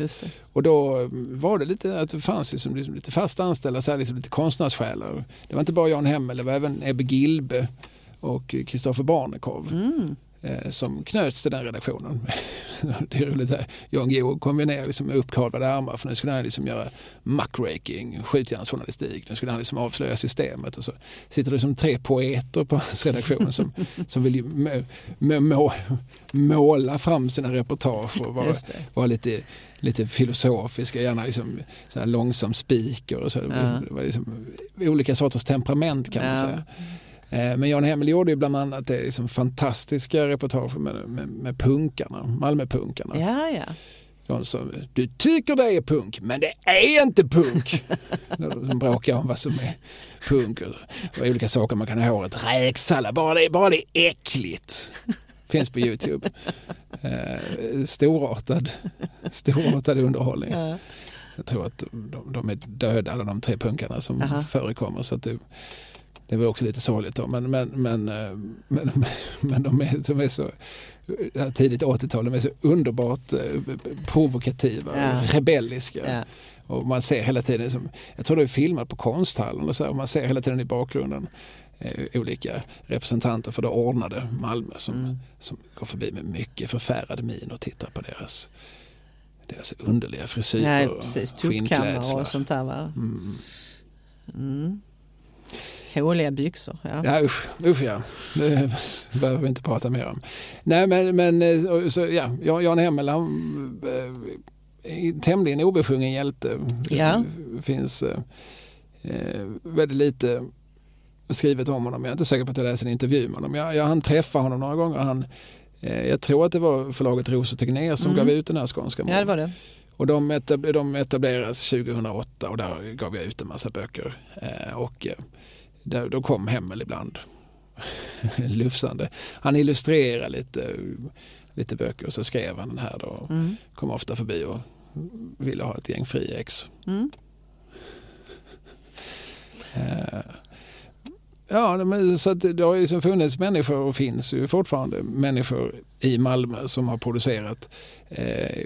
Och då eh, var det lite att det fanns liksom, liksom lite fast anställda, så här, liksom lite konstnärssjälar. Det var inte bara Jan Hemmel, det var även Ebbe Gilbe och Kristoffer Barnekow Mm. Eh, som knöts till den redaktionen. det är roligt här. Jan Guillou kom ju ner liksom med uppkavlade armar för nu skulle han liksom göra muckraking, skjutjärnsjournalistik. Nu skulle han liksom avslöja systemet och så sitter det som tre poeter på hans redaktion som, som vill ju må, må, må, måla fram sina reportage och vara, vara lite, lite filosofiska, gärna liksom så här långsam speaker och så. Ja. Liksom olika sorters temperament kan man Ja. säga. Eh, Men Jan Hemmel gjorde ju bland annat det liksom fantastiska reportage med, med, med punkarna, Malmöpunkarna. Ja, ja. De som, du tycker det är punk, men det är inte punk. De bråkar om vad som är punk och, olika saker man kan ha i håret. Räksallad, bara det, bara det är äckligt. Finns på Youtube. Eh, storartad, storartad underhållning. ja. Jag tror att de, de är döda alla de tre punkarna som Aha. förekommer. Så att det, det var också lite sorgligt då. Men, men, men, eh, men, men de, är, de är så tidigt 80-tal, de är så underbart eh, provokativa, Ja. rebelliska. ja. Och man ser hela tiden, som, jag tror det är filmat på konsthallen och så, här, och man ser hela tiden i bakgrunden eh, olika representanter för det ordnade Malmö som, Mm. som går förbi med mycket förfärade min och tittar på deras, deras underliga frisyrer Nej, och precis. Skinnklädslar. och sånt där. Va? Mm. Mm. Håliga byxor. Ja. Ja usch, usch ja. Det behöver vi inte prata mer om. Nej men, men eh, så, ja, Jan Hemmel han eh, tämligen obesjungen hjälte. Ja. Det finns eh, eh, väldigt lite skrivet om honom. Jag är inte säker på att jag läste en intervju med honom. Jag, jag hann träffa honom några gånger. Han, eh, jag tror att det var förlaget Ros och Tegnér som Mm. gav ut den här skånska ja, det var det. och de, etab de etableras 2008 och där gav jag ut en massa böcker. Eh, och där, då kom Hemmel ibland lufsande. Han illustrerar lite, lite böcker och så skrev han den här då. Mm. Kom ofta förbi och ville ha ett gäng friex. Mm. Eh, ja, men, så att det har liksom funnits människor och finns ju fortfarande människor i Malmö som har producerat eh,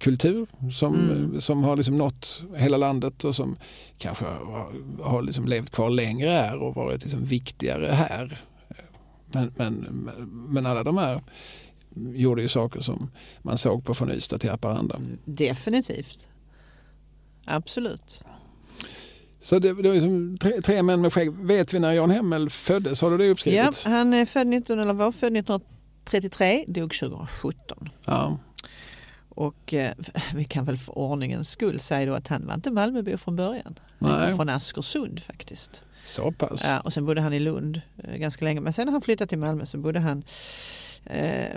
kultur som, Mm. som har liksom nått hela landet och som kanske har, har liksom levt kvar längre här och varit liksom viktigare här. Men, men, men alla de här gjorde ju saker som man såg på från Ystad till Haparanda. Definitivt. Absolut. Så det, det var liksom tre, tre män med skägg. Vet vi när Jan Hemmel föddes? Har du det Ja, uppskrivet? han är född 19, eller var född 1933, dog 2017. Ja. Och eh, vi kan väl för ordningens skull säga då att han var inte Malmöbo från början. Han var Nej, från Askersund faktiskt. så pass. Ja, och sen bodde han i Lund eh, ganska länge. Men sen när han flyttade till Malmö så bodde han eh,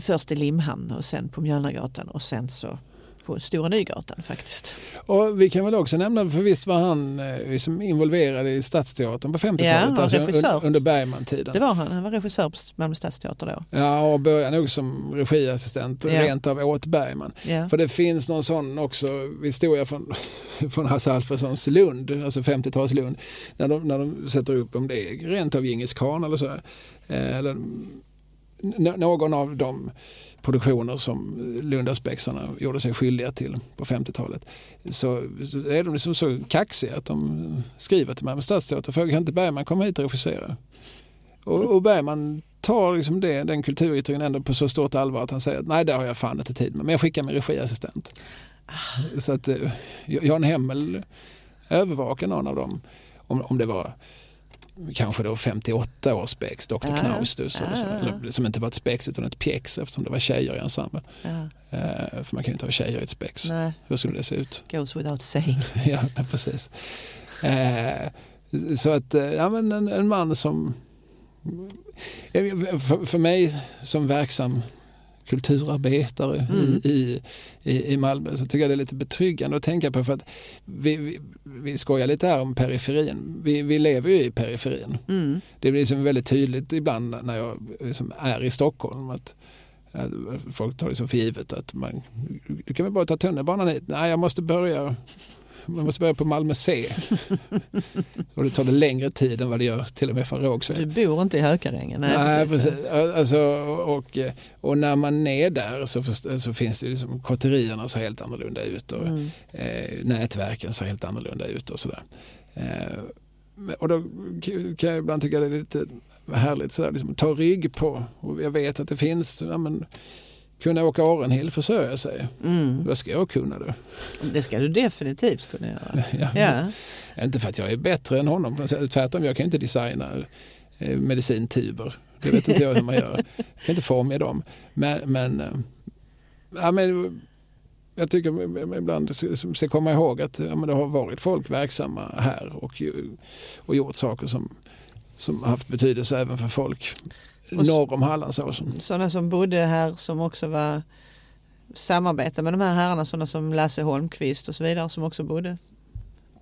först i Limhamn och sen på Mjölnagatan och sen så på Stora Nygatan faktiskt. Och vi kan väl också nämna, för visst var han eh, liksom involverad i Stadsteatern på 50-talet, Ja, alltså regissör. under Bergman-tiden. Det var han, han var regissör på Malmö Stadsteater då. Ja, och började nog som regiassistent Ja. rent av åt Bergman. Ja. För det finns någon sån också historia från, från Hasse Alfredsons Lund, alltså 50-tals Lund, när de, när de sätter upp om det är rent av Djingis khan eller så. Eh, Eller, någon av de produktioner som Lundaspexarna gjorde sig skyldiga till på 50-talet så, är de liksom så kaxiga att de skriver till Malmö Stadsteater frågar kan inte Bergman komma hit och regissera? Och, och Bergman tar liksom det, den kulturyttringen ändå på så stort allvar att han säger att nej det har jag fan inte tid med men jag skickar min regiassistent. Så att eh, Jan Hemmel övervakar någon av dem om, om det var kanske då 58 års spex, Dr. Ja, Knaustus, så, ja, ja. eller, som inte var ett spex utan ett pjäx eftersom det var tjejer i ensemblen. Ja. Eh, för man kan ju inte ha tjejer i ett spex. Nej, Hur skulle det se ut? goes without saying. ja, precis. Eh, så att, eh, ja men en, en man som, för, för mig som verksam kulturarbetare Mm. i, i, i, Malmö så tycker jag det är lite betryggande att tänka på för att vi, vi, vi skojar lite här om periferin. Vi, vi lever ju i periferin. Mm. Det blir liksom väldigt tydligt ibland när jag liksom är i Stockholm att, folk tar det som för givet att man, du kan väl bara ta tunnelbanan hit? Nej, jag måste börja, jag måste börja på Malmö C. och det tar det längre tid än vad det gör till och med från Rågsved. Du bor inte i Hökarängen. Nej, Nej, precis. Alltså, och, och när man är där så, så finns det liksom, kotterierna ser helt annorlunda ut och Mm. eh, nätverken ser helt annorlunda ut och sådär. Eh, och då kan jag ibland tycka det är lite härligt sådär, liksom, ta rygg på. Och jag vet att det finns, ja, men, kunna åka Arenhill försörja sig. Mm. Vad ska jag kunna då? Det ska du definitivt kunna göra. Ja. Ja. Inte för att jag är bättre än honom, tvärtom jag kan inte designa eh, medicintuber. Det vet inte jag hur man gör. Jag kan inte formge dem. Men, men, eh, ja, men jag tycker ibland ska- komma ihåg att ja, men det har varit folk verksamma här och, och gjort saker som, som haft betydelse även för folk norr om Hallandsåsen. Sådana som bodde här som också var samarbetade med de här herrarna, sådana som Lasse Holmqvist och så vidare som också bodde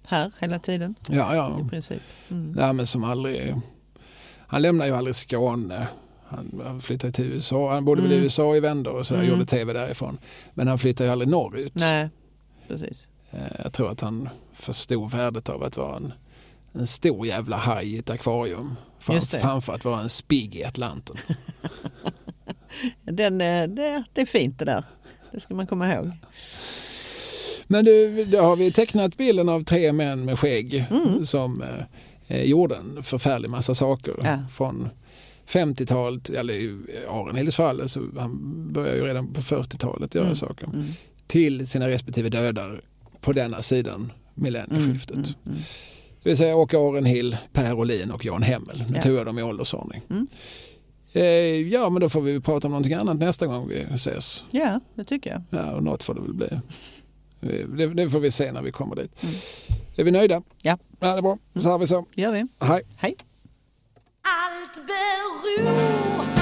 här hela tiden Ja, ja. i princip. Mm. Ja, men som aldrig, han lämnar ju aldrig Skåne. Han flyttade till USA. Han bodde väl i Mm. USA i vändor och sådär, Mm. gjorde tv därifrån. Men han flyttade ju aldrig norrut. Nej, precis. Eh, Jag tror att han förstod värdet av att vara en, en stor jävla haj i ett akvarium. Fram, Just det. framför att vara en spigg i Atlanten. Den, eh, det, det är fint det där. Det ska man komma ihåg. Men du, då har vi tecknat bilden av tre män med skägg Mm. som eh, eh, gjorde en förfärlig massa saker. Ja. Från 50-talet, eller i Arenhilds fall, så han började ju redan på 40-talet göra Mm. saker. Mm. Till sina respektive dödar på denna sidan millennieskiftet. Mm, mm, Det vill säga Åke Arenhill, Per Olin och Jan Hemmel. Nu Ja. tog jag dem i åldersordning. Mm. Eh, ja, men då får vi prata om någonting annat nästa gång vi ses. Ja, det tycker jag. Ja, och något får det väl bli. Det, det får vi se när vi kommer dit. Mm. Är vi nöjda? Ja. ja det är bra. Så har vi så. gör vi. Hej. Hej. Allt beror